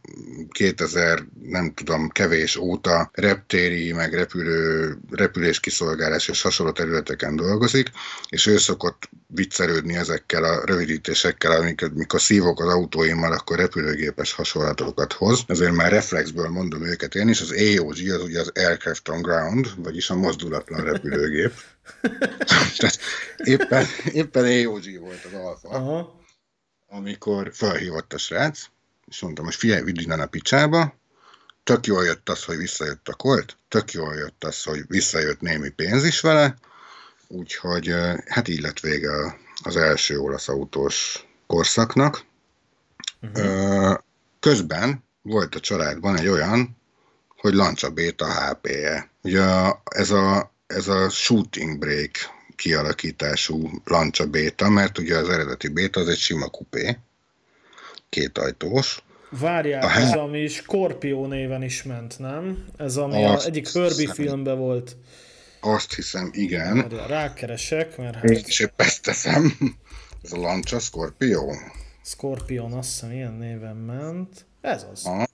2000, nem tudom, kevés óta reptéri, meg repülő, repülés kiszolgálás és hasonló területeken dolgozik, és ő szokott viccelődni ezekkel a rövidítésekkel, amikor, amikor szívok az autóimmal, akkor repülőgépes hasonlatokat hoz. Ezért már reflexből mondom őket én is. Az AOG az ugye az Aircraft on Ground, vagyis a mozdulatlan repülőgép. (laughs) Tehát éppen, éppen AOG volt az alfa. Aha amikor felhívott a srác, és mondtam, hogy figyelj, vidd innen a picsába, tök jól jött az, hogy visszajött a kolt, tök jól jött az, hogy visszajött némi pénz is vele, úgyhogy hát így lett vége az első olasz autós korszaknak. Uh-huh. Közben volt a családban egy olyan, hogy Lancia Beta HP-je. Ugye ez a, ez a shooting break kialakítású Lancia Beta, mert ugye az eredeti Beta az egy sima kupé, kétajtós. Várjál, a ez ami Scorpio néven is ment, nem? Ez ami a egyik Herbie filmben volt. Azt hiszem, igen. Várjál, rákeresek, mert... Hát... Én is épp ezt teszem. Ez a Lancia Scorpio. Scorpion, azt hiszem, ilyen néven ment. Ez az. Ha.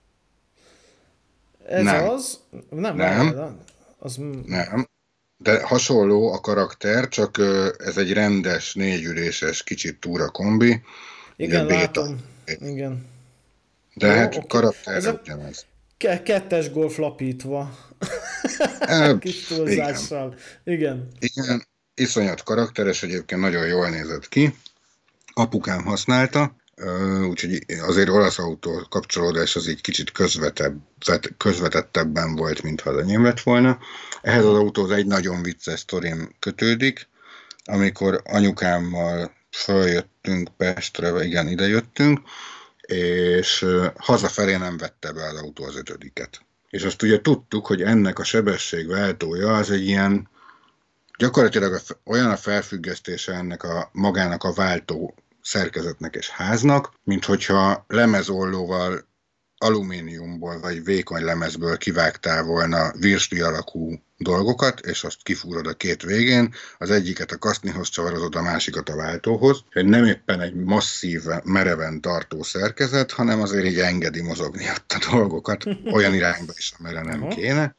Ez nem. az? Nem, nem. Az... Nem. De hasonló a karakter, csak ez egy rendes, négyüléses, kicsit túra kombi. Igen, látom. Igen. De Jó, hát okay. karakter ez ugyanez. Kettes golf lapítva. (laughs) Kis túlzással. Igen. igen. Igen, iszonyat karakteres, egyébként nagyon jól nézett ki. Apukám használta, úgyhogy azért olasz autó kapcsolódás az így kicsit közvetebb, közvetettebben volt, mint ha az enyém lett volna. Ehhez az autóhoz egy nagyon vicces sztorim kötődik, amikor anyukámmal följöttünk Pestre, igen, ide jöttünk, és hazafelé nem vette be az autó az ötödiket. És azt ugye tudtuk, hogy ennek a sebességváltója az egy ilyen, gyakorlatilag olyan a felfüggesztése ennek a magának a váltó szerkezetnek és háznak, mint hogyha lemezollóval alumíniumból vagy vékony lemezből kivágtál volna virsli alakú dolgokat, és azt kifúrod a két végén, az egyiket a kasznihoz csavarozod, a másikat a váltóhoz. Nem éppen egy masszív, mereven tartó szerkezet, hanem azért így engedi mozogni ott a dolgokat olyan irányba is, amire nem kéne.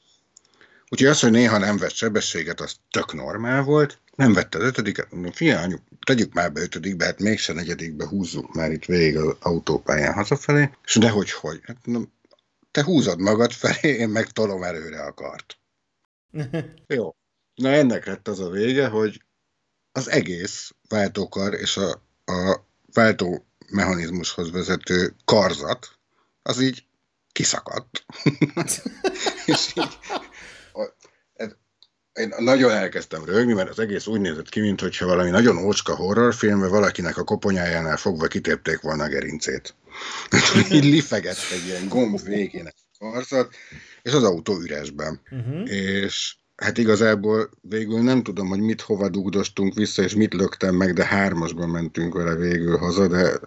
Úgyhogy az, hogy néha nem vett sebességet, az tök normál volt. Nem vette az ötödiket, mondom, fia, anyu, tegyük már be ötödikbe, hát mégsem negyedikbe húzzuk már itt végig az autópályán hazafelé. És dehogy, hogy. Hát, mondom, te húzod magad felé, én meg tolom előre a kart. (laughs) Jó. Na ennek lett az a vége, hogy az egész váltókar és a, a váltó mechanizmushoz vezető karzat, az így kiszakadt. (laughs) és így én nagyon elkezdtem rögni, mert az egész úgy nézett ki, mintha valami nagyon ócska horrorfilmben valakinek a koponyájánál fogva kitépték volna a gerincét. (laughs) Így lifegett egy ilyen gomb végén egy és az autó üresben. Uh-huh. És hát igazából végül nem tudom, hogy mit hova dugdostunk vissza, és mit löktem meg, de hármasban mentünk vele végül haza, de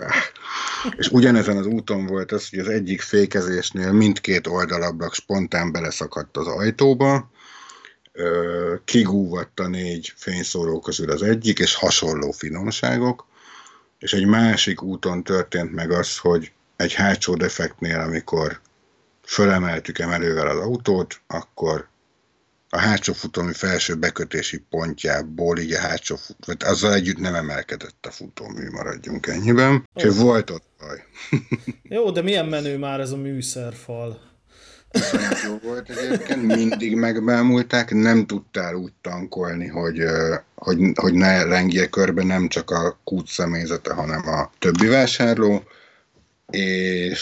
és ugyanezen az úton volt az, hogy az egyik fékezésnél mindkét oldalablak spontán beleszakadt az ajtóba, kigúvatt a négy fényszóró közül az egyik, és hasonló finomságok, és egy másik úton történt meg az, hogy egy hátsó defektnél, amikor fölemeltük emelővel az autót, akkor a hátsó futómű felső bekötési pontjából, így a hátsó vagy azzal együtt nem emelkedett a futómű, maradjunk ennyiben. Úgyhogy volt ott baj. Jó, de milyen menő már ez a műszerfal? Jó volt egyébként, mindig megbámulták, nem tudtál úgy tankolni, hogy, hogy, hogy ne lengje körbe nem csak a kút személyzete, hanem a többi vásárló, és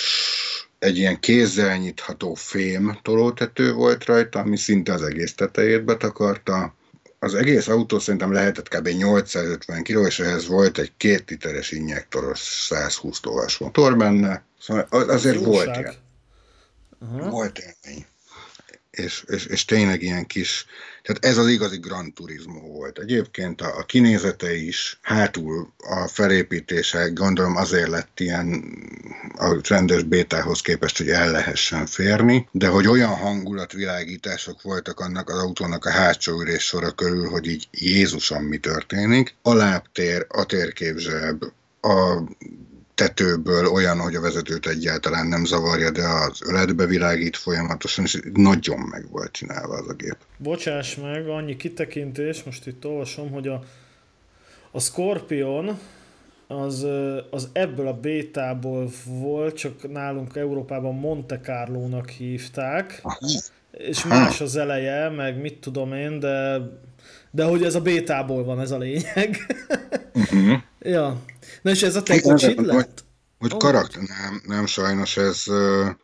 egy ilyen kézzel nyitható fém tolótető volt rajta, ami szinte az egész tetejét betakarta. Az egész autó szerintem lehetett kb. 850 kg, és ehhez volt egy két literes injektoros 120 továs motor benne. Szóval azért volt ilyen. Uh-huh. Volt élmény. És, és, és tényleg ilyen kis, tehát ez az igazi Gran Turismo volt. Egyébként a, a kinézete is, hátul a felépítése, gondolom azért lett ilyen a rendes bétához képest, hogy el lehessen férni, de hogy olyan hangulatvilágítások voltak annak az autónak a hátsó ülés sora körül, hogy így Jézusom mi történik. A lábtér, a térképzseb, a tetőből olyan, hogy a vezetőt egyáltalán nem zavarja, de az öletbe világít folyamatosan, és nagyon meg volt csinálva az a gép. Bocsáss meg, annyi kitekintés, most itt olvasom, hogy a, a Scorpion az, az ebből a bétából volt, csak nálunk Európában Monte Carlo-nak hívták, Aha. és más az eleje, meg mit tudom én, de, de hogy ez a bétából van, ez a lényeg. Uh-huh. Ja. Na és ez a te kocsid lett? Hogy oh. karakter, nem, nem sajnos, ez,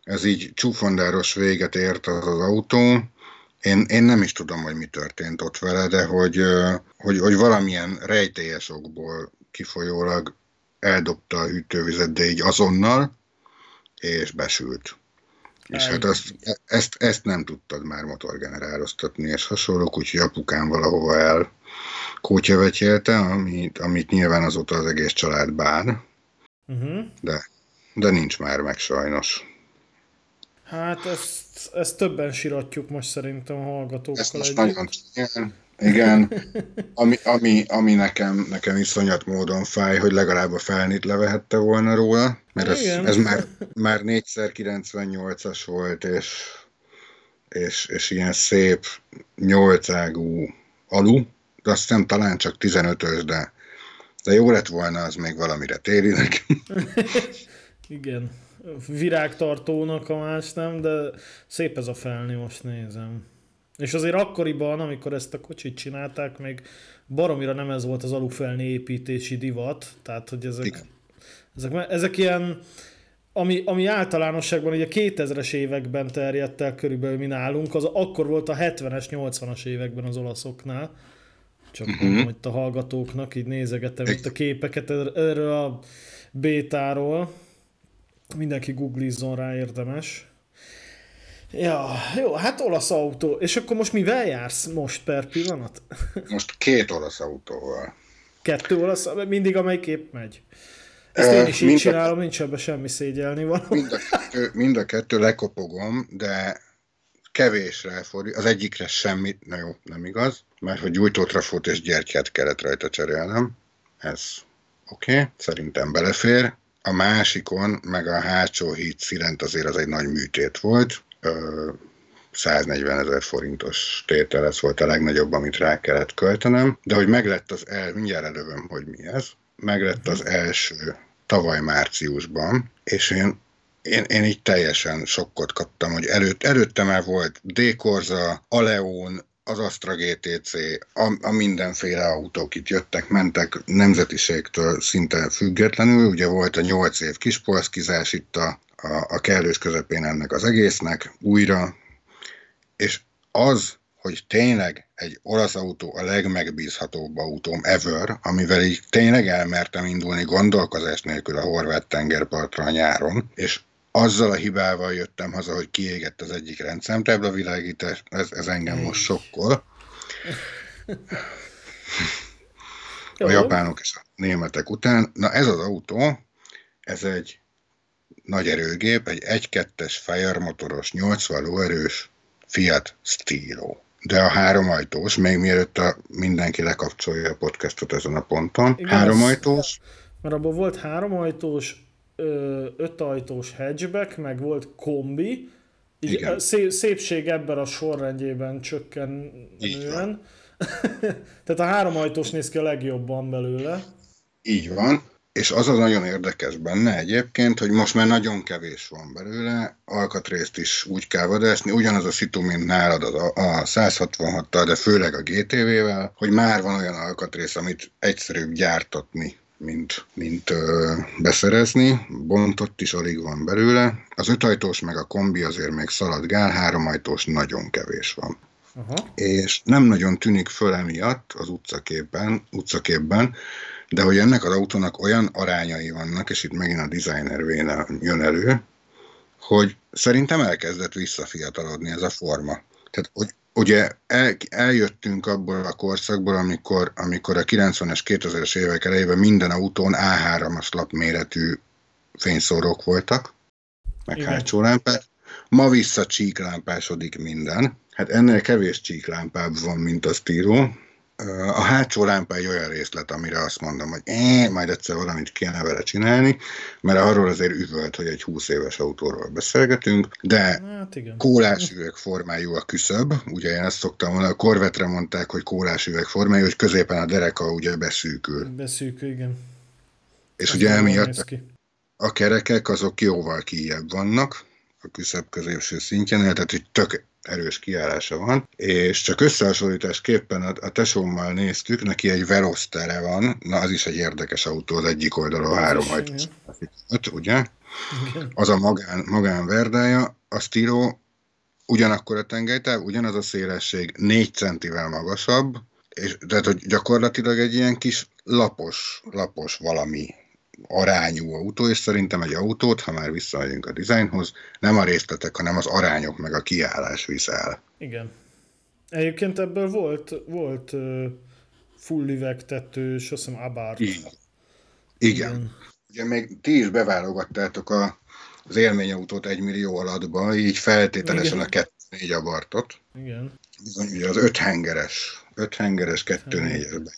ez így csúfondáros véget ért az, az autó. Én, én nem is tudom, hogy mi történt ott vele, de hogy, hogy, hogy valamilyen rejtélyes okból kifolyólag eldobta a hűtővizet, de így azonnal, és besült. És hát azt, ezt, ezt nem tudtad már motorgeneráloztatni, és hasonlók, úgyhogy apukám valahova el kótyavetjelte, amit, amit nyilván azóta az egész család bár, uh-huh. de, de nincs már meg sajnos. Hát ezt, ezt többen siratjuk most szerintem a hallgatókkal ezt most nagyon, igen, igen. Ami, ami, ami nekem, nekem iszonyat módon fáj, hogy legalább a felnit levehette volna róla, mert ez, ez már, már 4x 98-as volt, és, és, és ilyen szép nyolcágú alu, azt hiszem talán csak 15-ös, de, de jó lett volna, az még valamire térinek. (laughs) Igen, virágtartónak a más nem, de szép ez a felni, most nézem. És azért akkoriban, amikor ezt a kocsit csinálták, még baromira nem ez volt az alufelni építési divat, tehát hogy ezek, ezek, ezek ilyen, ami, ami általánosságban ugye a 2000-es években terjedt el körülbelül mi nálunk, az akkor volt a 70-es, 80-as években az olaszoknál. Csak uh-huh. mondom, hogy a hallgatóknak, így nézegetem itt a képeket er-, erről a bétáról. Mindenki googlizzon rá érdemes. Ja, jó, hát olasz autó. És akkor most mivel jársz most per pillanat? (laughs) Most két olasz autóval. Kettő olasz? Mindig amelyik épp megy. Ezt én is így mind csinálom, a... nincs ebben semmi szégyelni való. Mind a, kettő, mind a kettő lekopogom, de kevésre fordít. Az egyikre semmit, na jó, nem igaz, mert hogy gyújtótrafót és gyertyát kellett rajta cserélnem. Ez oké, okay, szerintem belefér. A másikon, meg a hátsó híd szirent azért az egy nagy műtét volt. 140 ezer forintos tétel, ez volt a legnagyobb, amit rá kellett költenem, de hogy meglett az el, mindjárt elővöm, hogy mi ez, meglett az első tavaly márciusban, és én én, én így teljesen sokkot kaptam, hogy előtt, előtte már volt D-Corza, Aleon, az Astra GTC, a, a mindenféle autók itt jöttek, mentek nemzetiségtől szinte függetlenül, ugye volt a nyolc év kispolszkizás itt a, a, a kellős közepén ennek az egésznek újra, és az, hogy tényleg egy olasz autó a legmegbízhatóbb autóm ever, amivel így tényleg elmertem indulni gondolkozás nélkül a horvát tengerpartra a nyáron, és azzal a hibával jöttem haza, hogy kiégett az egyik rendszámtábla világítás, ez, ez engem most sokkol. A japánok és a németek után. Na ez az autó, ez egy nagy erőgép, egy 1-2-es Fire motoros, 80 lóerős Fiat Stilo. De a három ajtós, még mielőtt a mindenki lekapcsolja a podcastot ezen a ponton, Igen, három ajtós. Mert abban volt három ajtós, öt ajtós hatchback, meg volt kombi, Így Igen. Szép, szépség ebben a sorrendjében csökkenően. (laughs) Tehát a három ajtós néz ki a legjobban belőle. Így van. És az az nagyon érdekes benne egyébként, hogy most már nagyon kevés van belőle, alkatrészt is úgy kell vadászni, ugyanaz a szitu, mint nálad a, a 166-tal, de főleg a GTV-vel, hogy már van olyan alkatrész, amit egyszerűbb gyártatni, mint, mint ö, beszerezni, bontott is alig van belőle. Az ötajtós meg a kombi azért még szaladgál, háromajtós nagyon kevés van. Aha. És nem nagyon tűnik föl emiatt az utcaképben, utcaképben, de hogy ennek az autónak olyan arányai vannak, és itt megint a designer véne jön elő, hogy szerintem elkezdett visszafiatalodni ez a forma. Tehát, hogy ugye el, eljöttünk abból a korszakból, amikor, amikor a 90-es, 2000-es évek elejében minden autón A3-as lapméretű fényszórók voltak, meg Igen. hátsó lámpák. Ma vissza csíklámpásodik minden. Hát ennél kevés csíklámpább van, mint a Stiro, a hátsó lámpa egy olyan részlet, amire azt mondom, hogy eh, majd egyszer valamit kéne vele csinálni, mert arról azért üvölt, hogy egy 20 éves autóról beszélgetünk, de hát kólás üveg formájú a küszöb, ugye én ezt szoktam mondani, a korvetre mondták, hogy kólás üveg formájú, hogy középen a dereka ugye beszűkül. Beszűkül, igen. És ugye emiatt a kerekek azok jóval kijebb vannak, a küszöb középső szintjén, tehát hogy tök erős kiállása van, és csak összehasonlításképpen a, a tesómmal néztük, neki egy Velostere van, na az is egy érdekes autó, az egyik oldalon három öt, ugye? Igen. Az a magán, magán verdája, a Stilo ugyanakkor a tengelytáv, ugyanaz a szélesség, négy centivel magasabb, és, tehát hogy gyakorlatilag egy ilyen kis lapos, lapos valami arányú autó, és szerintem egy autót, ha már visszamegyünk a dizájnhoz, nem a részletek, hanem az arányok meg a kiállás visz el. Igen. Egyébként ebből volt, volt full üvegtetős, azt hiszem Abarth. Igen. Igen. Igen. Ugye még ti is beválogattátok a, az élményautót egy millió alatba, így feltételesen Igen. a kettő négy abartot. Igen. Bizony, ugye az öt hengeres, öt hengeres kettő négyesben.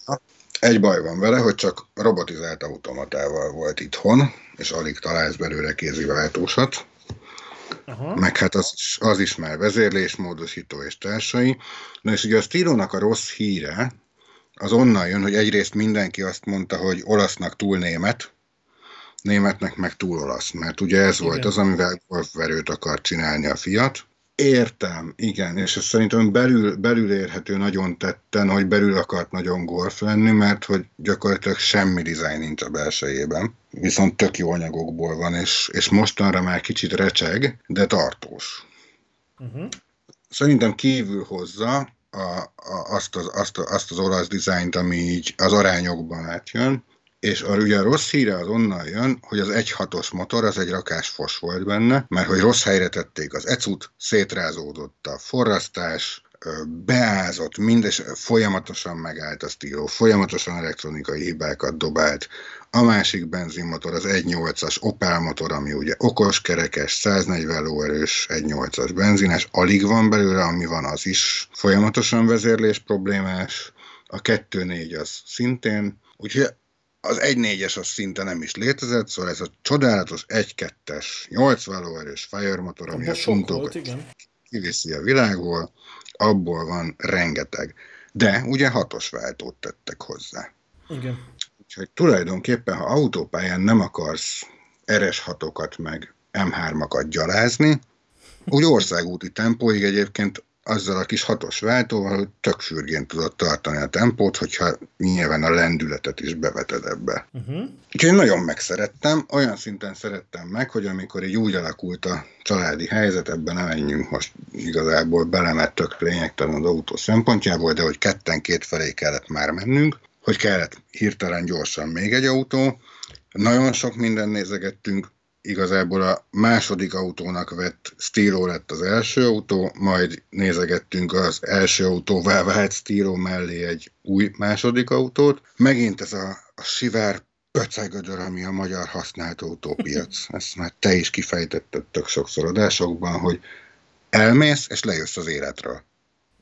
Egy baj van vele, hogy csak robotizált automatával volt itthon, és alig találsz belőle váltósat. Aha. Meg hát az is, az is már vezérlésmódosító és társai. Na és ugye a stílónak a rossz híre, az onnan jön, hogy egyrészt mindenki azt mondta, hogy olasznak túl német, németnek meg túl olasz, mert ugye ez Igen. volt az, amivel golfverőt akar csinálni a fiat. Értem, igen, és ez szerintem belül, belül érhető nagyon tetten, hogy belül akart nagyon golf lenni, mert hogy gyakorlatilag semmi dizájn nincs a belsejében, viszont tök jó anyagokból van, és, és mostanra már kicsit recseg, de tartós. Uh-huh. Szerintem kívül hozza a, a, azt, az, azt, azt az olasz dizájnt, ami így az arányokban átjön, és a, ugye a rossz híre az onnan jön, hogy az 1.6-os motor az egy rakás fos volt benne, mert hogy rossz helyre tették az ecut, szétrázódott a forrasztás, beázott, mindes, folyamatosan megállt a stíló, folyamatosan elektronikai hibákat dobált. A másik benzinmotor az 1.8-as Opel motor, ami ugye okos, kerekes, 140 lóerős 1.8-as benzines, alig van belőle, ami van az is folyamatosan vezérlés problémás, a 2.4 az szintén, úgyhogy az 1.4-es az szinte nem is létezett, szóval ez a csodálatos 1.2-es 80 lóerős Fire motor, ami a suntokat kiviszi a világból, abból van rengeteg. De ugye hatos váltót tettek hozzá. Igen. Úgyhogy tulajdonképpen, ha autópályán nem akarsz RS6-okat meg M3-akat gyalázni, úgy országúti tempóig egyébként azzal a kis hatos váltóval, tök fürgén tudott tartani a tempót, hogyha nyilván a lendületet is beveted ebbe. Uh-huh. Úgyhogy nagyon megszerettem, olyan szinten szerettem meg, hogy amikor így úgy alakult a családi helyzet, ebben nem menjünk most igazából bele, mert tök lényegtelen az autó szempontjából, de hogy ketten két felé kellett már mennünk, hogy kellett hirtelen gyorsan még egy autó, nagyon sok minden nézegettünk, igazából a második autónak vett Stilo lett az első autó, majd nézegettünk az első autóvá vált Stilo mellé egy új második autót. Megint ez a, a sivár pöcegödör, ami a magyar használt autópiac. (laughs) Ezt már te is kifejtetted tök sokszor adásokban, hogy elmész és lejössz az életről.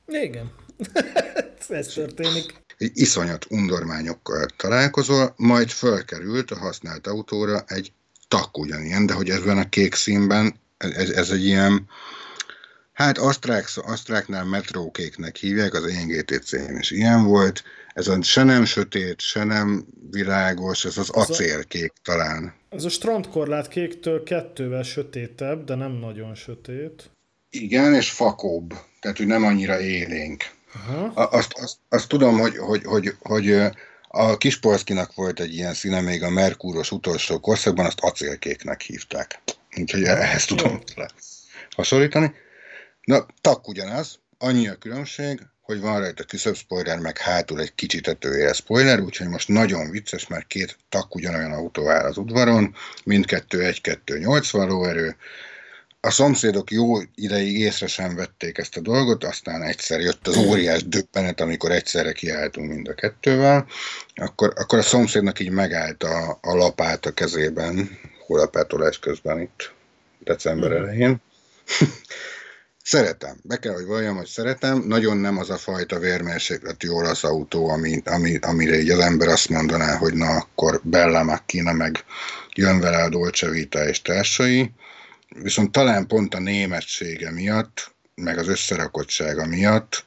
Igen. (laughs) ez történik. Egy iszonyat undormányokkal találkozol, majd fölkerült a használt autóra egy tak ugyanilyen, de hogy ebben a kék színben ez, ez egy ilyen Hát Astrák, Asztráknál metrókéknek hívják, az én GTC-n is ilyen volt. Ez a se nem sötét, se nem világos, ez az acélkék talán. Ez a strandkorlát kéktől kettővel sötétebb, de nem nagyon sötét. Igen, és fakóbb, tehát hogy nem annyira élénk. Aha. Azt, azt, azt tudom, hogy, hogy, hogy, hogy a Kispolszkinak volt egy ilyen színe még a Merkúros utolsó korszakban, azt acélkéknek hívták. Úgyhogy ehhez tudom hasonlítani. Na, tak ugyanaz, annyi a különbség, hogy van rajta küszöbb spoiler, meg hátul egy kicsit tetője spoiler, úgyhogy most nagyon vicces, mert két tak ugyanolyan autó áll az udvaron, mindkettő 1-2-80 lóerő, a szomszédok jó ideig észre sem vették ezt a dolgot, aztán egyszer jött az óriás döbbenet, amikor egyszerre kiálltunk mind a kettővel, akkor, akkor a szomszédnak így megállt a, a lapát a kezében, hólapátolás közben itt december mhm. elején. (laughs) Szeretem, be kell, hogy valljam, hogy szeretem, nagyon nem az a fajta vérmérsékletű olasz autó, ami, ami, amire így az ember azt mondaná, hogy na akkor Bella Macchina, meg jön vele a Dolce Vita és társai, viszont talán pont a németsége miatt, meg az összerakottsága miatt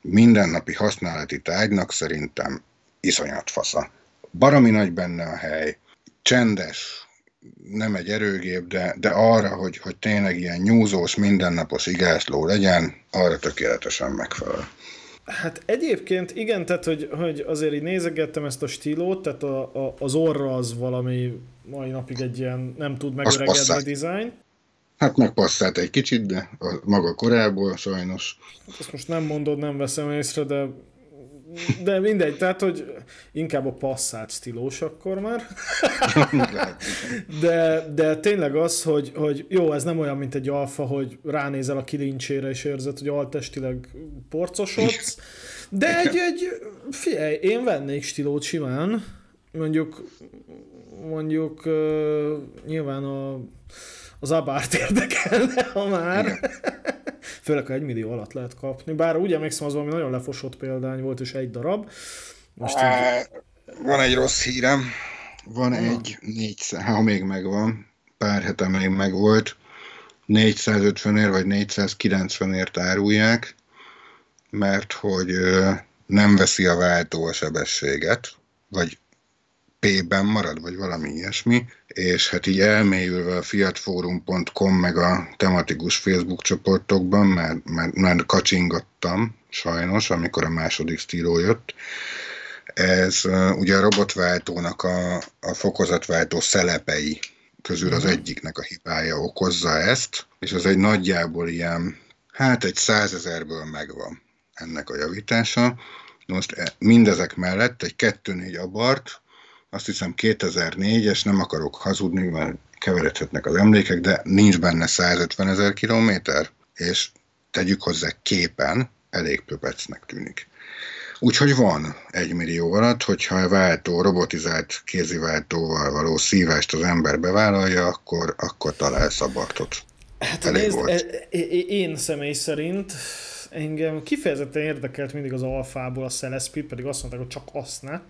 mindennapi használati tárgynak szerintem iszonyat fasza. Baromi nagy benne a hely, csendes, nem egy erőgép, de, de arra, hogy, hogy tényleg ilyen nyúzós, mindennapos igászló legyen, arra tökéletesen megfelel. Hát egyébként igen, tehát hogy, hogy azért így nézegettem ezt a stílót, tehát a, a, az orra az valami mai napig egy ilyen nem tud megöregedni dizájn. Hát megpasszált egy kicsit, de a maga korából sajnos. Hát ezt most nem mondod, nem veszem észre, de de mindegy, tehát, hogy inkább a passzált stílós akkor már. de, de tényleg az, hogy, hogy jó, ez nem olyan, mint egy alfa, hogy ránézel a kilincsére és érzed, hogy altestileg porcosodsz, de egy, egy figyelj, én vennék stílót simán, mondjuk mondjuk uh, nyilván a az abárt érdekelne, ha már. Igen. Főleg, ha egy millió alatt lehet kapni. Bár úgy emlékszem, az valami nagyon lefosott példány volt, és egy darab. Most Á, így... Van egy rossz hírem. Van ah. egy 400, ha még megvan, pár hete még megvolt, 450 ér vagy 490 ért árulják, mert hogy nem veszi a váltó a sebességet, vagy P-ben marad, vagy valami ilyesmi, és hát így elmélyülve a fiatforum.com meg a tematikus Facebook csoportokban, mert, mert, mert kacsingattam sajnos, amikor a második stíló jött, ez ugye a robotváltónak a, a fokozatváltó szelepei közül az mhm. egyiknek a hibája okozza ezt, és az egy nagyjából ilyen, hát egy százezerből megvan ennek a javítása. Most e, mindezek mellett egy 2-4 abart, azt hiszem 2004-es, nem akarok hazudni, mert keveredhetnek az emlékek, de nincs benne 150 ezer kilométer, és tegyük hozzá képen, elég pöpecnek tűnik. Úgyhogy van egy millió alatt, hogyha a váltó, robotizált kéziváltóval való szívást az ember bevállalja, akkor, akkor talál szabartot. Hát Elég nézd, volt. E, e, én személy szerint engem kifejezetten érdekelt mindig az alfából a Celespeed, pedig azt mondták, hogy csak azt ne.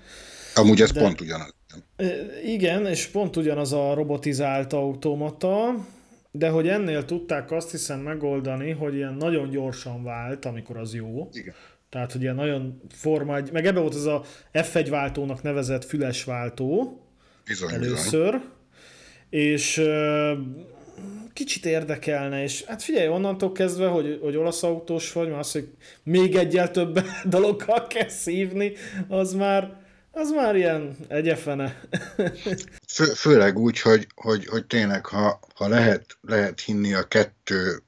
Amúgy ez De, pont ugyanaz. Igen, és pont ugyanaz a robotizált automata, de hogy ennél tudták azt hiszem megoldani, hogy ilyen nagyon gyorsan vált, amikor az jó. Igen. Tehát, hogy ilyen nagyon forma, meg ebbe volt ez a F1 váltónak nevezett füles váltó bizony, először, bizony. és kicsit érdekelne, és hát figyelj, onnantól kezdve, hogy, hogy olasz autós vagy, mert az, hogy még egyel több (laughs) dologgal kell szívni, az már, az már ilyen egyefene. Fő, főleg úgy, hogy, hogy, hogy tényleg, ha, ha lehet, lehet hinni a kettő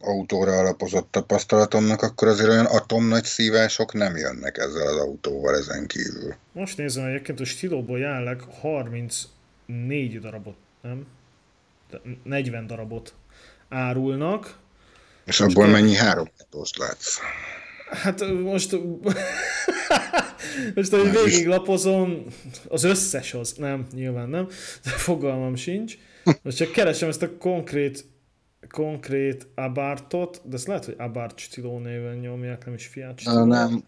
autóra alapozott tapasztalatomnak, akkor azért olyan atomnagy szívások nem jönnek ezzel az autóval ezen kívül. Most nézem, hogy egyébként a stílóból jelenleg 34 darabot, nem? 40 darabot árulnak. És abból mennyi három látsz? Hát most, most ahogy végig lapozom, az összes az, nem, nyilván nem, de fogalmam sincs. Most csak keresem ezt a konkrét konkrét Abartot, de ezt lehet, hogy Abart stíló néven nyomják, nem is Fiat stíló. Nem,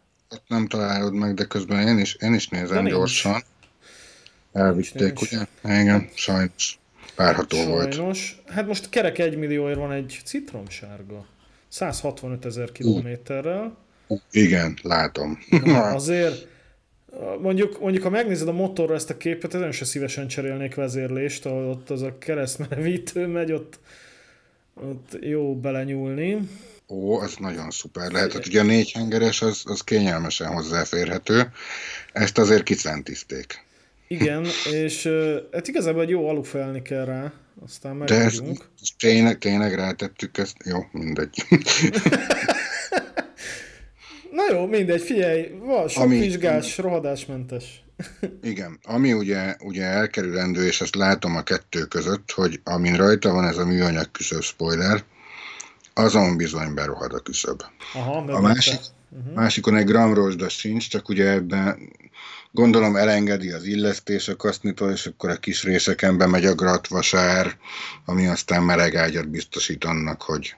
nem találod meg, de közben én is, én is nézem de gyorsan. Nincs. Elvitték, ugye? Igen, sajnos. Várható sajnos. volt. Hát most kerek egy millióért van egy citromsárga. 165 ezer kilométerrel. Igen, látom. Na, (laughs) azért mondjuk, mondjuk, ha megnézed a motorra ezt a képet, ezen se szívesen cserélnék vezérlést, ahol ott az a keresztmenevítő megy, ott, ott jó belenyúlni. Ó, ez nagyon szuper lehet. Hát ugye a négy hengeres az, az kényelmesen hozzáférhető. Ezt azért kicentizték. Igen, és hát igazából egy jó alufelni kell rá, aztán meg De ezt tényleg, tényleg rátettük ezt? Jó, mindegy. (laughs) (laughs) Na jó, mindegy, figyelj, van sok ami, vizsgás, ami, rohadásmentes. Igen, ami ugye, ugye elkerülendő, és ezt látom a kettő között, hogy amin rajta van ez a műanyag küszöb spoiler, azon bizony berohad a küszöb. Aha, a másik, uh-huh. másikon egy gram rozsda sincs, csak ugye ebben gondolom elengedi az illesztés a kasznitól, és akkor a kis részeken bemegy a gratvasár, ami aztán meleg ágyat biztosít annak, hogy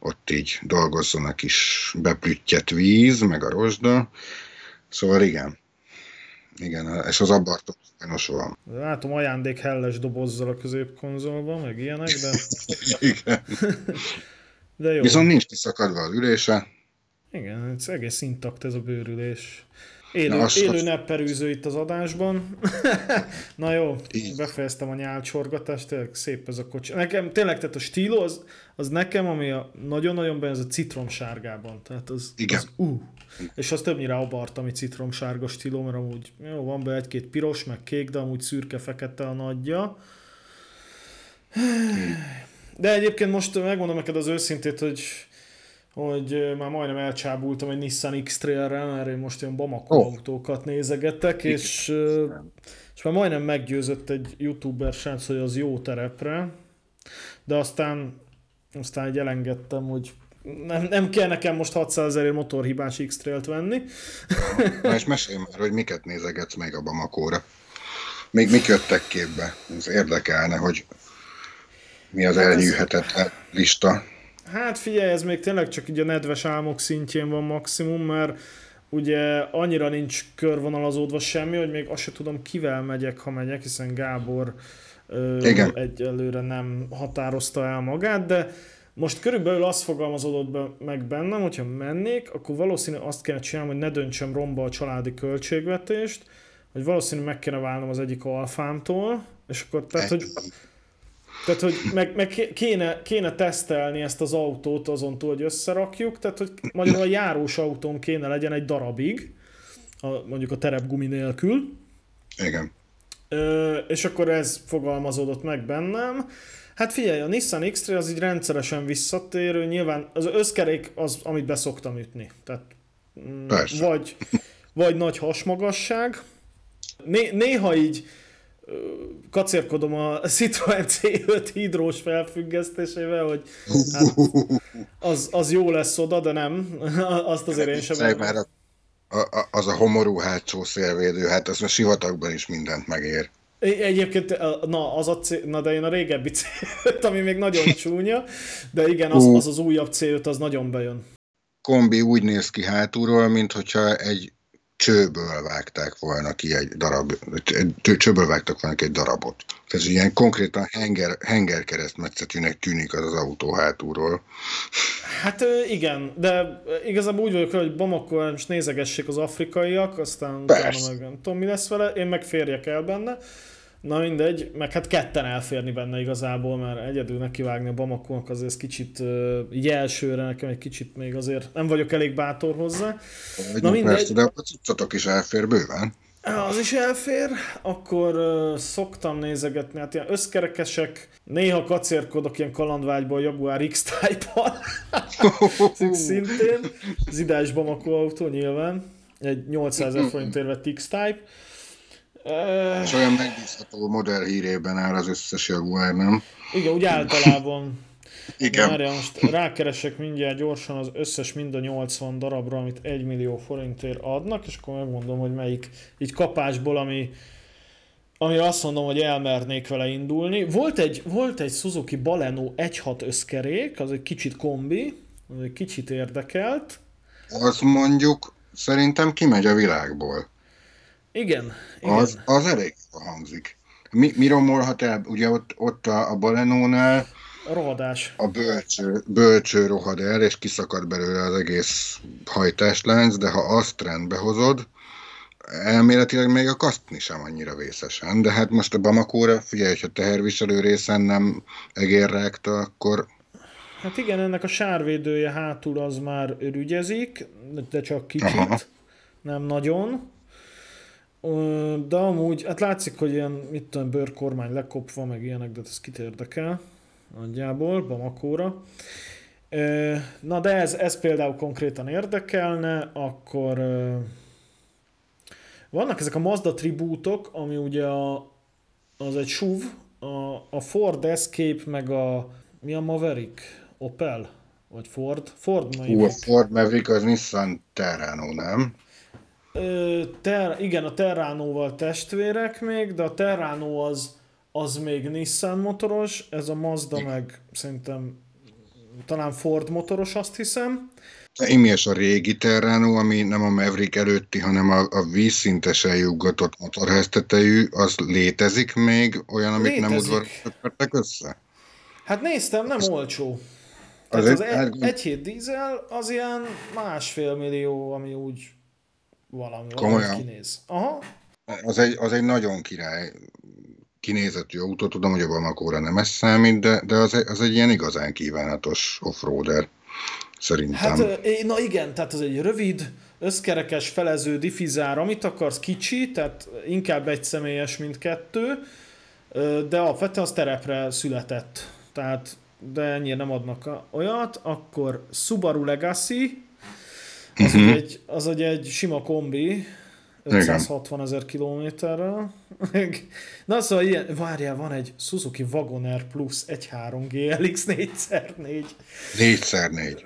ott így dolgozzon a kis beplüttyet víz, meg a rozsda. Szóval igen. Igen, és az abartó sajnos van. Látom ajándék helles dobozzal a középkonzolban, meg ilyenek, de... (laughs) igen. (laughs) de jó. Viszont nincs kiszakadva az ülése. Igen, ez egész intakt ez a bőrülés. Élő, Na, élő nepperűző itt az adásban. (laughs) Na jó, Így. befejeztem a nyálcsorgatást, tényleg szép ez a kocsi. Nekem tényleg, tehát a stíló az, az nekem, ami a, nagyon-nagyon bejön, ez a citromsárgában. Tehát az, Igen. az uh. És az többnyire abart, ami citromsárga stíló, mert amúgy jó, van be egy-két piros, meg kék, de amúgy szürke-fekete a nagyja. De egyébként most megmondom neked az őszintét, hogy hogy már majdnem elcsábultam egy Nissan X-Trailre, mert én most ilyen Bamako oh. autókat nézegettek, és, és már majdnem meggyőzött egy youtuber srác, hogy az jó terepre, de aztán, aztán egy elengedtem, hogy nem, nem kell nekem most 600 ezerért motorhibás x t venni. Na és mesélj már, hogy miket nézegetsz meg a Bamakóra. Még mik jöttek képbe? Ez érdekelne, hogy mi az hát elnyűhetetlen lista. Hát figyelj, ez még tényleg csak így a nedves álmok szintjén van maximum, mert ugye annyira nincs körvonalazódva semmi, hogy még azt se tudom kivel megyek, ha megyek, hiszen Gábor Igen. egyelőre nem határozta el magát, de most körülbelül azt fogalmazódott be, meg bennem, hogyha mennék, akkor valószínű azt kéne csinálni, hogy ne döntsem romba a családi költségvetést, hogy valószínű meg kéne válnom az egyik alfámtól, és akkor tehát, hogy tehát, hogy meg, meg kéne, kéne tesztelni ezt az autót azon túl, hogy összerakjuk, tehát, hogy magyarul a járós autón kéne legyen egy darabig, a, mondjuk a terepgumi nélkül. Igen. Ö, és akkor ez fogalmazódott meg bennem. Hát figyelj, a Nissan x az így rendszeresen visszatérő, nyilván az összkerék az, amit beszoktam ütni. Tehát mm, vagy, vagy nagy hasmagasság. Né, néha így kacérkodom a Citroen C5 hidrós felfüggesztésével, hogy hát az, az jó lesz oda, de nem. Azt azért én sem. Már a, a, az a homorú hátsó szélvédő, hát az a sivatagban is mindent megér. Egyébként, na, az a C, na de én a régebbi (laughs) C5, ami még nagyon csúnya, de igen, az, az az újabb C5, az nagyon bejön. Kombi úgy néz ki hátulról, mint hogyha egy csőből vágták volna ki egy darab, csőből vágtak volna ki egy darabot. Tehát ilyen konkrétan henger, henger keresztmetszetűnek tűnik az az autó hátulról. Hát igen, de igazából úgy vagyok, hogy Bamako most nézegessék az afrikaiak, aztán Persze. utána meg nem tudom mi lesz vele, én meg férjek el benne. Na mindegy, meg hát ketten elférni benne igazából, mert egyedül nekivágni a Bamakónak azért ez kicsit így elsőre nekem egy kicsit még azért nem vagyok elég bátor hozzá. Na mindegy. Persze, de a cuccotok is elfér bőven. Az is elfér, akkor uh, szoktam nézegetni, hát ilyen összkerekesek, néha kacérkodok ilyen kalandvágyból Jaguar X-Type-al, (laughs) szintén, zidás Bamako autó nyilván, egy 800 ezer forintért vett X-Type, és olyan megbízható modell hírében áll az összes Jaguar, nem? Igen, úgy általában. (laughs) Igen. Várja, most rákeresek mindjárt gyorsan az összes mind a 80 darabra, amit 1 millió forintért adnak, és akkor megmondom, hogy melyik így kapásból, ami, ami azt mondom, hogy elmernék vele indulni. Volt egy, volt egy Suzuki Baleno 1.6 összkerék, az egy kicsit kombi, az egy kicsit érdekelt. Azt mondjuk, szerintem kimegy a világból. Igen. igen. Az, az elég hangzik. Mi, mi romolhat el? Ugye ott, ott a, a Balenónál rohadás. A bölcső, bölcső rohad el, és kiszakad belőle az egész hajtáslánc, de ha azt rendbe hozod, elméletileg még a kasztni sem annyira vészesen, de hát most a Bamakóra, figyelj, hogyha teherviselő részen nem egérrágta, akkor... Hát igen, ennek a sárvédője hátul az már rügyezik, de csak kicsit, Aha. nem nagyon. De amúgy, hát látszik, hogy ilyen, mit tudom, bőrkormány lekopva, meg ilyenek, de ez kit érdekel nagyjából, Bamakóra. Na de ez, ez például konkrétan érdekelne, akkor vannak ezek a Mazda tribútok, ami ugye a, az egy SUV, a, a Ford Escape, meg a mi a Maverick? Opel? Vagy Ford? Ford Maverick. Hú, a Ford Maverick az Nissan Terrano, nem? Ö, ter, igen, a Terrano-val testvérek még, de a Terrano az, az még Nissan motoros, ez a Mazda meg szerintem talán Ford motoros, azt hiszem. Imies a régi Terrano, ami nem a Maverick előtti, hanem a, a vízszintesen juggatott motorháztetejű, az létezik még olyan, amit létezik. nem udvaroltak össze? Hát néztem, nem az, olcsó. Az, egy, az egy, egy hét dízel az ilyen másfél millió, ami úgy valami, valami kinéz. Aha. Az egy, az egy nagyon király kinézetű autó, tudom, hogy a Bamakóra nem ez számít, de, de az, egy, az egy ilyen igazán kívánatos offroader szerintem. Hát, na igen, tehát az egy rövid, összkerekes felező diffizár, amit akarsz kicsi, tehát inkább egy személyes, mint kettő, de alapvetően az terepre született. Tehát, de ennyire nem adnak olyat, akkor Subaru Legacy, az, uh-huh. egy, az egy, egy sima kombi, 560 ezer kilométerrel. (laughs) Na szóval ilyen, várjál, van egy Suzuki Wagoner Plus 1.3 GLX 4x4. 4x4.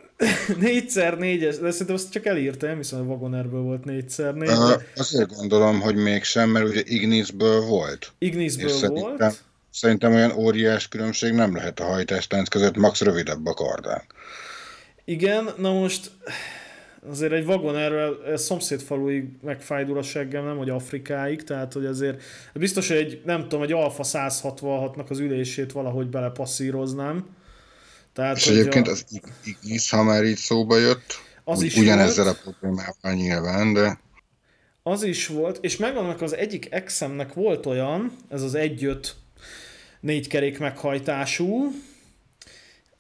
4x4, de szerintem azt csak elírtam, hiszen a Wagonerből volt 4x4. De... Uh, azért gondolom, hogy mégsem, mert ugye Ignisből volt. Ignisből volt. Szerintem, szerintem olyan óriás különbség nem lehet a hajtástánc között, max rövidebb a kardán. Igen, na most azért egy vagon erről szomszédfaluig megfájdul a seggem, nem hogy Afrikáig, tehát hogy azért biztos, hogy egy, nem tudom, egy Alfa 166-nak az ülését valahogy belepasszíroznám. Tehát, És egyébként a... az Ignis, ha már így szóba jött, az is ugyanezzel volt, a problémával nyilván, de... Az is volt, és megvannak az egyik exemnek volt olyan, ez az 1.5 négy kerék meghajtású,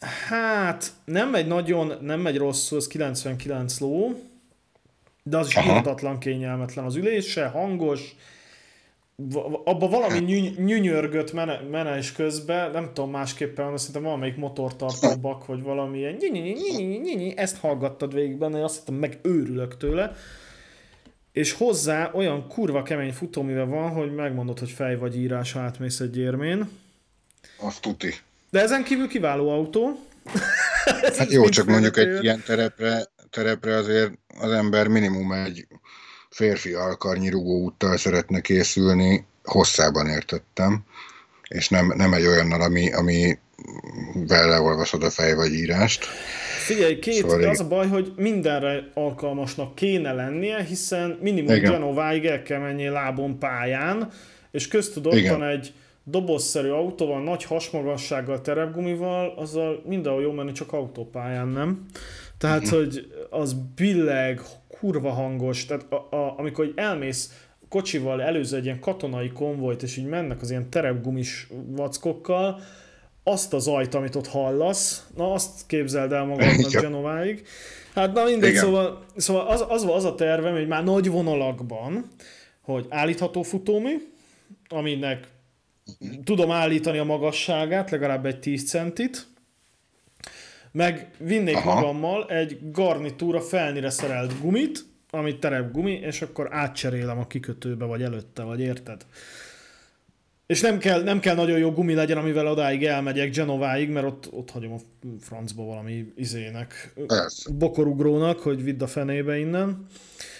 Hát, nem megy nagyon, nem megy rosszul, ez 99 ló, de az is írtatlan kényelmetlen az ülése, hangos, abba valami nyű, nyűnyörgött mene, menés közben, nem tudom másképpen, hanem szerintem valamelyik motortartó bak, vagy valami ilyen ezt hallgattad végig benne, azt hittem meg őrülök tőle. És hozzá olyan kurva kemény futóműve van, hogy megmondod, hogy fej vagy írás, átmész egy érmén. Azt tuti. De ezen kívül kiváló autó. (laughs) hát jó, csak mondjuk egy ilyen terepre, terepre azért az ember minimum egy férfi alkarnyi rugóúttal szeretne készülni, hosszában értettem, és nem, nem egy olyannal, ami, ami leolvasod a fej vagy írást. Figyelj, két, szóval az a baj, hogy mindenre alkalmasnak kéne lennie, hiszen minimum Genováig el kell menni lábon pályán, és köztudottan egy dobozszerű autóval, nagy hasmagassággal, terepgumival, azzal mindenhol jó menni, csak autópályán, nem? Tehát, mm. hogy az billeg, kurva hangos, tehát a, a, amikor elmész kocsival előző egy ilyen katonai konvojt, és így mennek az ilyen terepgumis vackokkal, azt az ajt, amit ott hallasz, na azt képzeld el magadnak Genováig. Hát na mindegy, Igen. szóval, szóval az, az, az a tervem, hogy már nagy vonalakban, hogy állítható futómű, aminek tudom állítani a magasságát, legalább egy 10 centit, meg vinnék Aha. magammal egy garnitúra felnire szerelt gumit, amit terep gumi, és akkor átcserélem a kikötőbe, vagy előtte, vagy érted? És nem kell, nem kell nagyon jó gumi legyen, amivel odáig elmegyek Genováig, mert ott, ott hagyom a francba valami izének, Persze. bokorugrónak, hogy vidd a fenébe innen.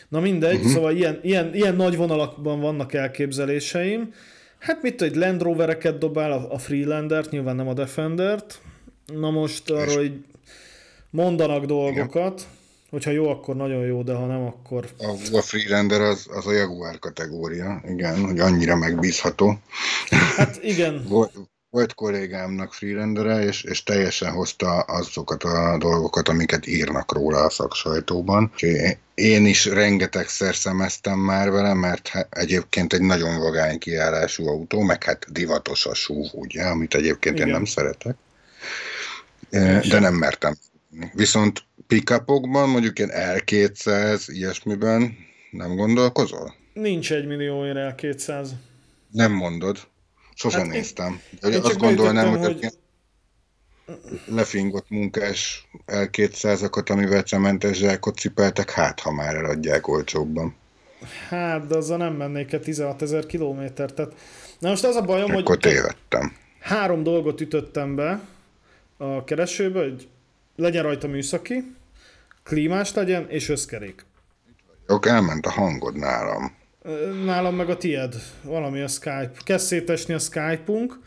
Na mindegy, uh-huh. szóval ilyen, ilyen, ilyen nagy vonalakban vannak elképzeléseim. Hát mit egy Land Rovereket dobál, a Freelandert, nyilván nem a Defendert. Na most arról hogy mondanak dolgokat, Igen. hogyha jó, akkor nagyon jó, de ha nem, akkor... A, a Freelander az, az a Jaguar kategória, igen, hogy annyira megbízható. Hát igen. volt, volt kollégámnak freelandere, és, és teljesen hozta azokat a dolgokat, amiket írnak róla a szaksajtóban. Úgyhogy én is rengetegszer szemeztem már vele, mert egyébként egy nagyon vagány kiállású autó, meg hát divatos a SUV, ugye, amit egyébként Igen. én nem szeretek. De nem mertem. Viszont pickupokban, mondjuk ilyen L200, ilyesmiben nem gondolkozol? Nincs egy millió L200. Nem mondod. Sosem hát néztem. Én, én azt gondolnám, hogy, hogy... lefingott munkás L200-akat, amivel cementes zsákot cipeltek, hát ha már eladják olcsóbban. Hát, de azzal nem mennék el 16 ezer kilométert. Tehát... Na most az a bajom, Akkor hogy tévedtem. három dolgot ütöttem be a keresőbe, hogy legyen rajta műszaki, klímás legyen, és összkerék. Jó, elment a hangod nálam. Nálam meg a tied. Valami a Skype. Kezd szétesni a Skype-unk.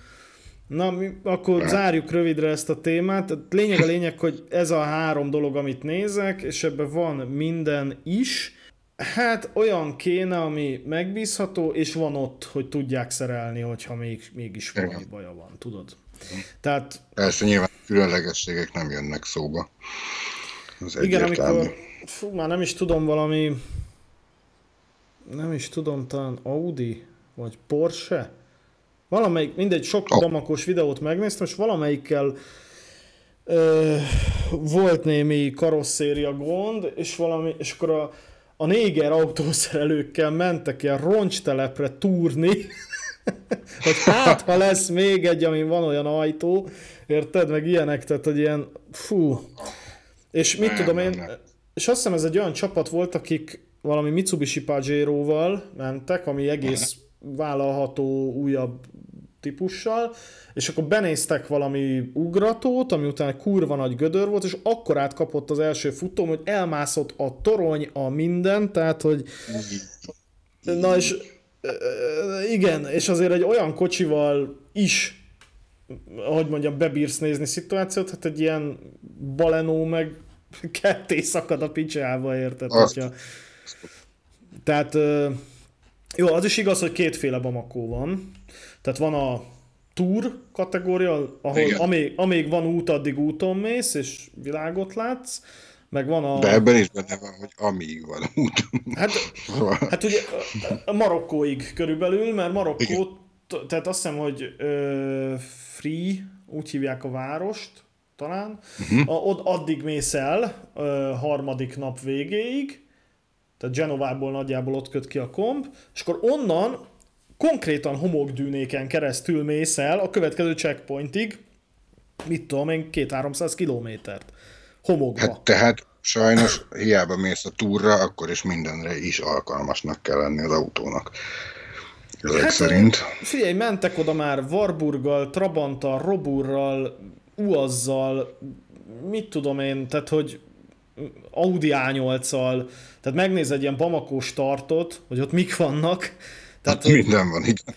Na, mi, akkor zárjuk rövidre ezt a témát. Lényeg a lényeg, hogy ez a három dolog, amit nézek, és ebben van minden is. Hát olyan kéne, ami megbízható, és van ott, hogy tudják szerelni, hogyha még, mégis valami baja van, tudod? Tehát... Persze nyilván különlegességek nem jönnek szóba. Az Igen, amikor, fú, már nem is tudom, valami nem is tudom, talán Audi, vagy Porsche, valamelyik, mindegy, sok oh. damakos videót megnéztem, és valamelyikkel ö, volt némi karosszéria gond, és, valami, és akkor a, a néger autószerelőkkel mentek ilyen roncstelepre túrni, (laughs) hogy hát, ha lesz még egy, ami van olyan ajtó, érted, meg ilyenek, tehát, hogy ilyen, fú. És mit nem, tudom én, nem, nem. és azt hiszem ez egy olyan csapat volt, akik valami Mitsubishi Pajero-val mentek, ami egész vállalható újabb típussal, és akkor benéztek valami ugratót, ami utána kurva nagy gödör volt, és akkor átkapott az első futóm, hogy elmászott a torony, a minden, tehát, hogy na és igen, és azért egy olyan kocsival is, hogy mondjam, bebírsz nézni szituációt, hát egy ilyen balenó meg ketté szakad a picsába, érted? Azt, hogyha tehát jó, az is igaz, hogy kétféle Bamako van. Tehát van a Tour kategória, ahol amíg, amíg van út, addig úton mész, és világot látsz, meg van a... De ebben is benne van, hogy amíg van út. Hát, (laughs) hát ugye Marokkóig körülbelül, mert Marokkó, tehát azt hiszem, hogy uh, Free, úgy hívják a várost, talán, uh-huh. a, od, addig mész el uh, harmadik nap végéig, tehát Genovából nagyjából ott köt ki a komp, és akkor onnan konkrétan homokdűnéken keresztül mész el a következő checkpointig, mit tudom én, két-háromszáz kilométert homokba. Hát tehát sajnos hiába mész a túra, akkor is mindenre is alkalmasnak kell lenni az autónak. Ezek hát, szerint. Figyelj, mentek oda már Warburggal, Trabanttal, Roburral, Uazzal, mit tudom én, tehát hogy Audi A8-al, tehát megnéz egy ilyen Bamako startot, hogy ott mik vannak. Tehát, hát minden van, igen.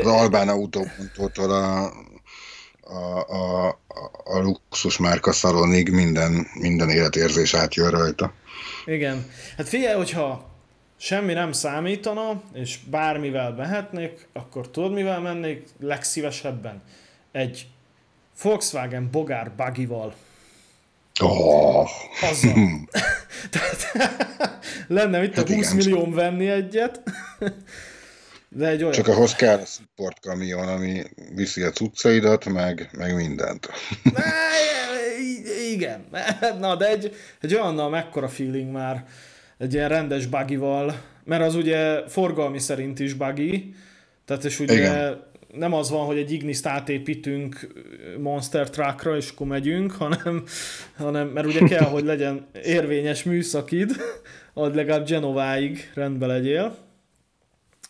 Az Albán autóponttól a, a, a, a luxus márka szalonig minden, minden életérzés átjön rajta. Igen. Hát figyelj, hogyha semmi nem számítana, és bármivel behetnék, akkor tudod, mivel mennék legszívesebben? Egy Volkswagen Bogár buggy-val. Oh. Azzal. (laughs) Tehát, (laughs) lenne itt hát a 20 igen, millió venni egyet. De egy olyan... Csak ahhoz kell a support kamion, ami viszi a cuccaidat, meg, meg mindent. (laughs) igen. Na, de egy, egy olyannal mekkora feeling már egy ilyen rendes buggy-val, mert az ugye forgalmi szerint is buggy, tehát és ugye igen nem az van, hogy egy Ignis-t átépítünk Monster Truckra, és akkor megyünk, hanem, hanem mert ugye kell, hogy legyen érvényes műszakid, hogy legalább Genováig rendbe legyél.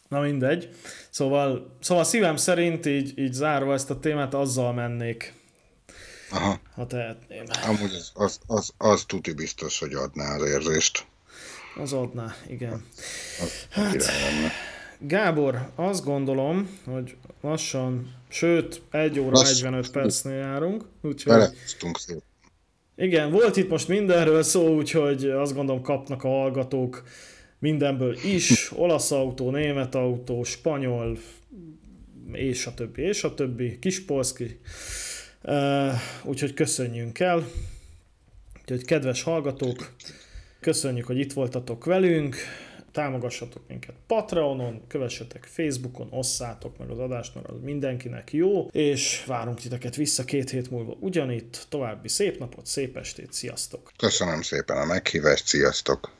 Na mindegy. Szóval, szóval szívem szerint így, így zárva ezt a témát, azzal mennék. Aha. Ha tehetném. Amúgy az, az, az, az tuti biztos, hogy adná az érzést. Az adná, igen. Az, hát, Gábor, azt gondolom, hogy lassan, sőt, 1 óra Lassz... 45 percnél járunk, úgyhogy... Igen, volt itt most mindenről szó, úgyhogy azt gondolom kapnak a hallgatók mindenből is. (laughs) Olasz autó, német autó, spanyol, és a többi, és a többi, Kispolszki, uh, úgyhogy köszönjünk el. Úgyhogy kedves hallgatók, köszönjük, hogy itt voltatok velünk, támogassatok minket Patreonon, kövessetek Facebookon, osszátok meg az adást, mert az mindenkinek jó, és várunk titeket vissza két hét múlva ugyanitt. További szép napot, szép estét, sziasztok! Köszönöm szépen a meghívást, sziasztok!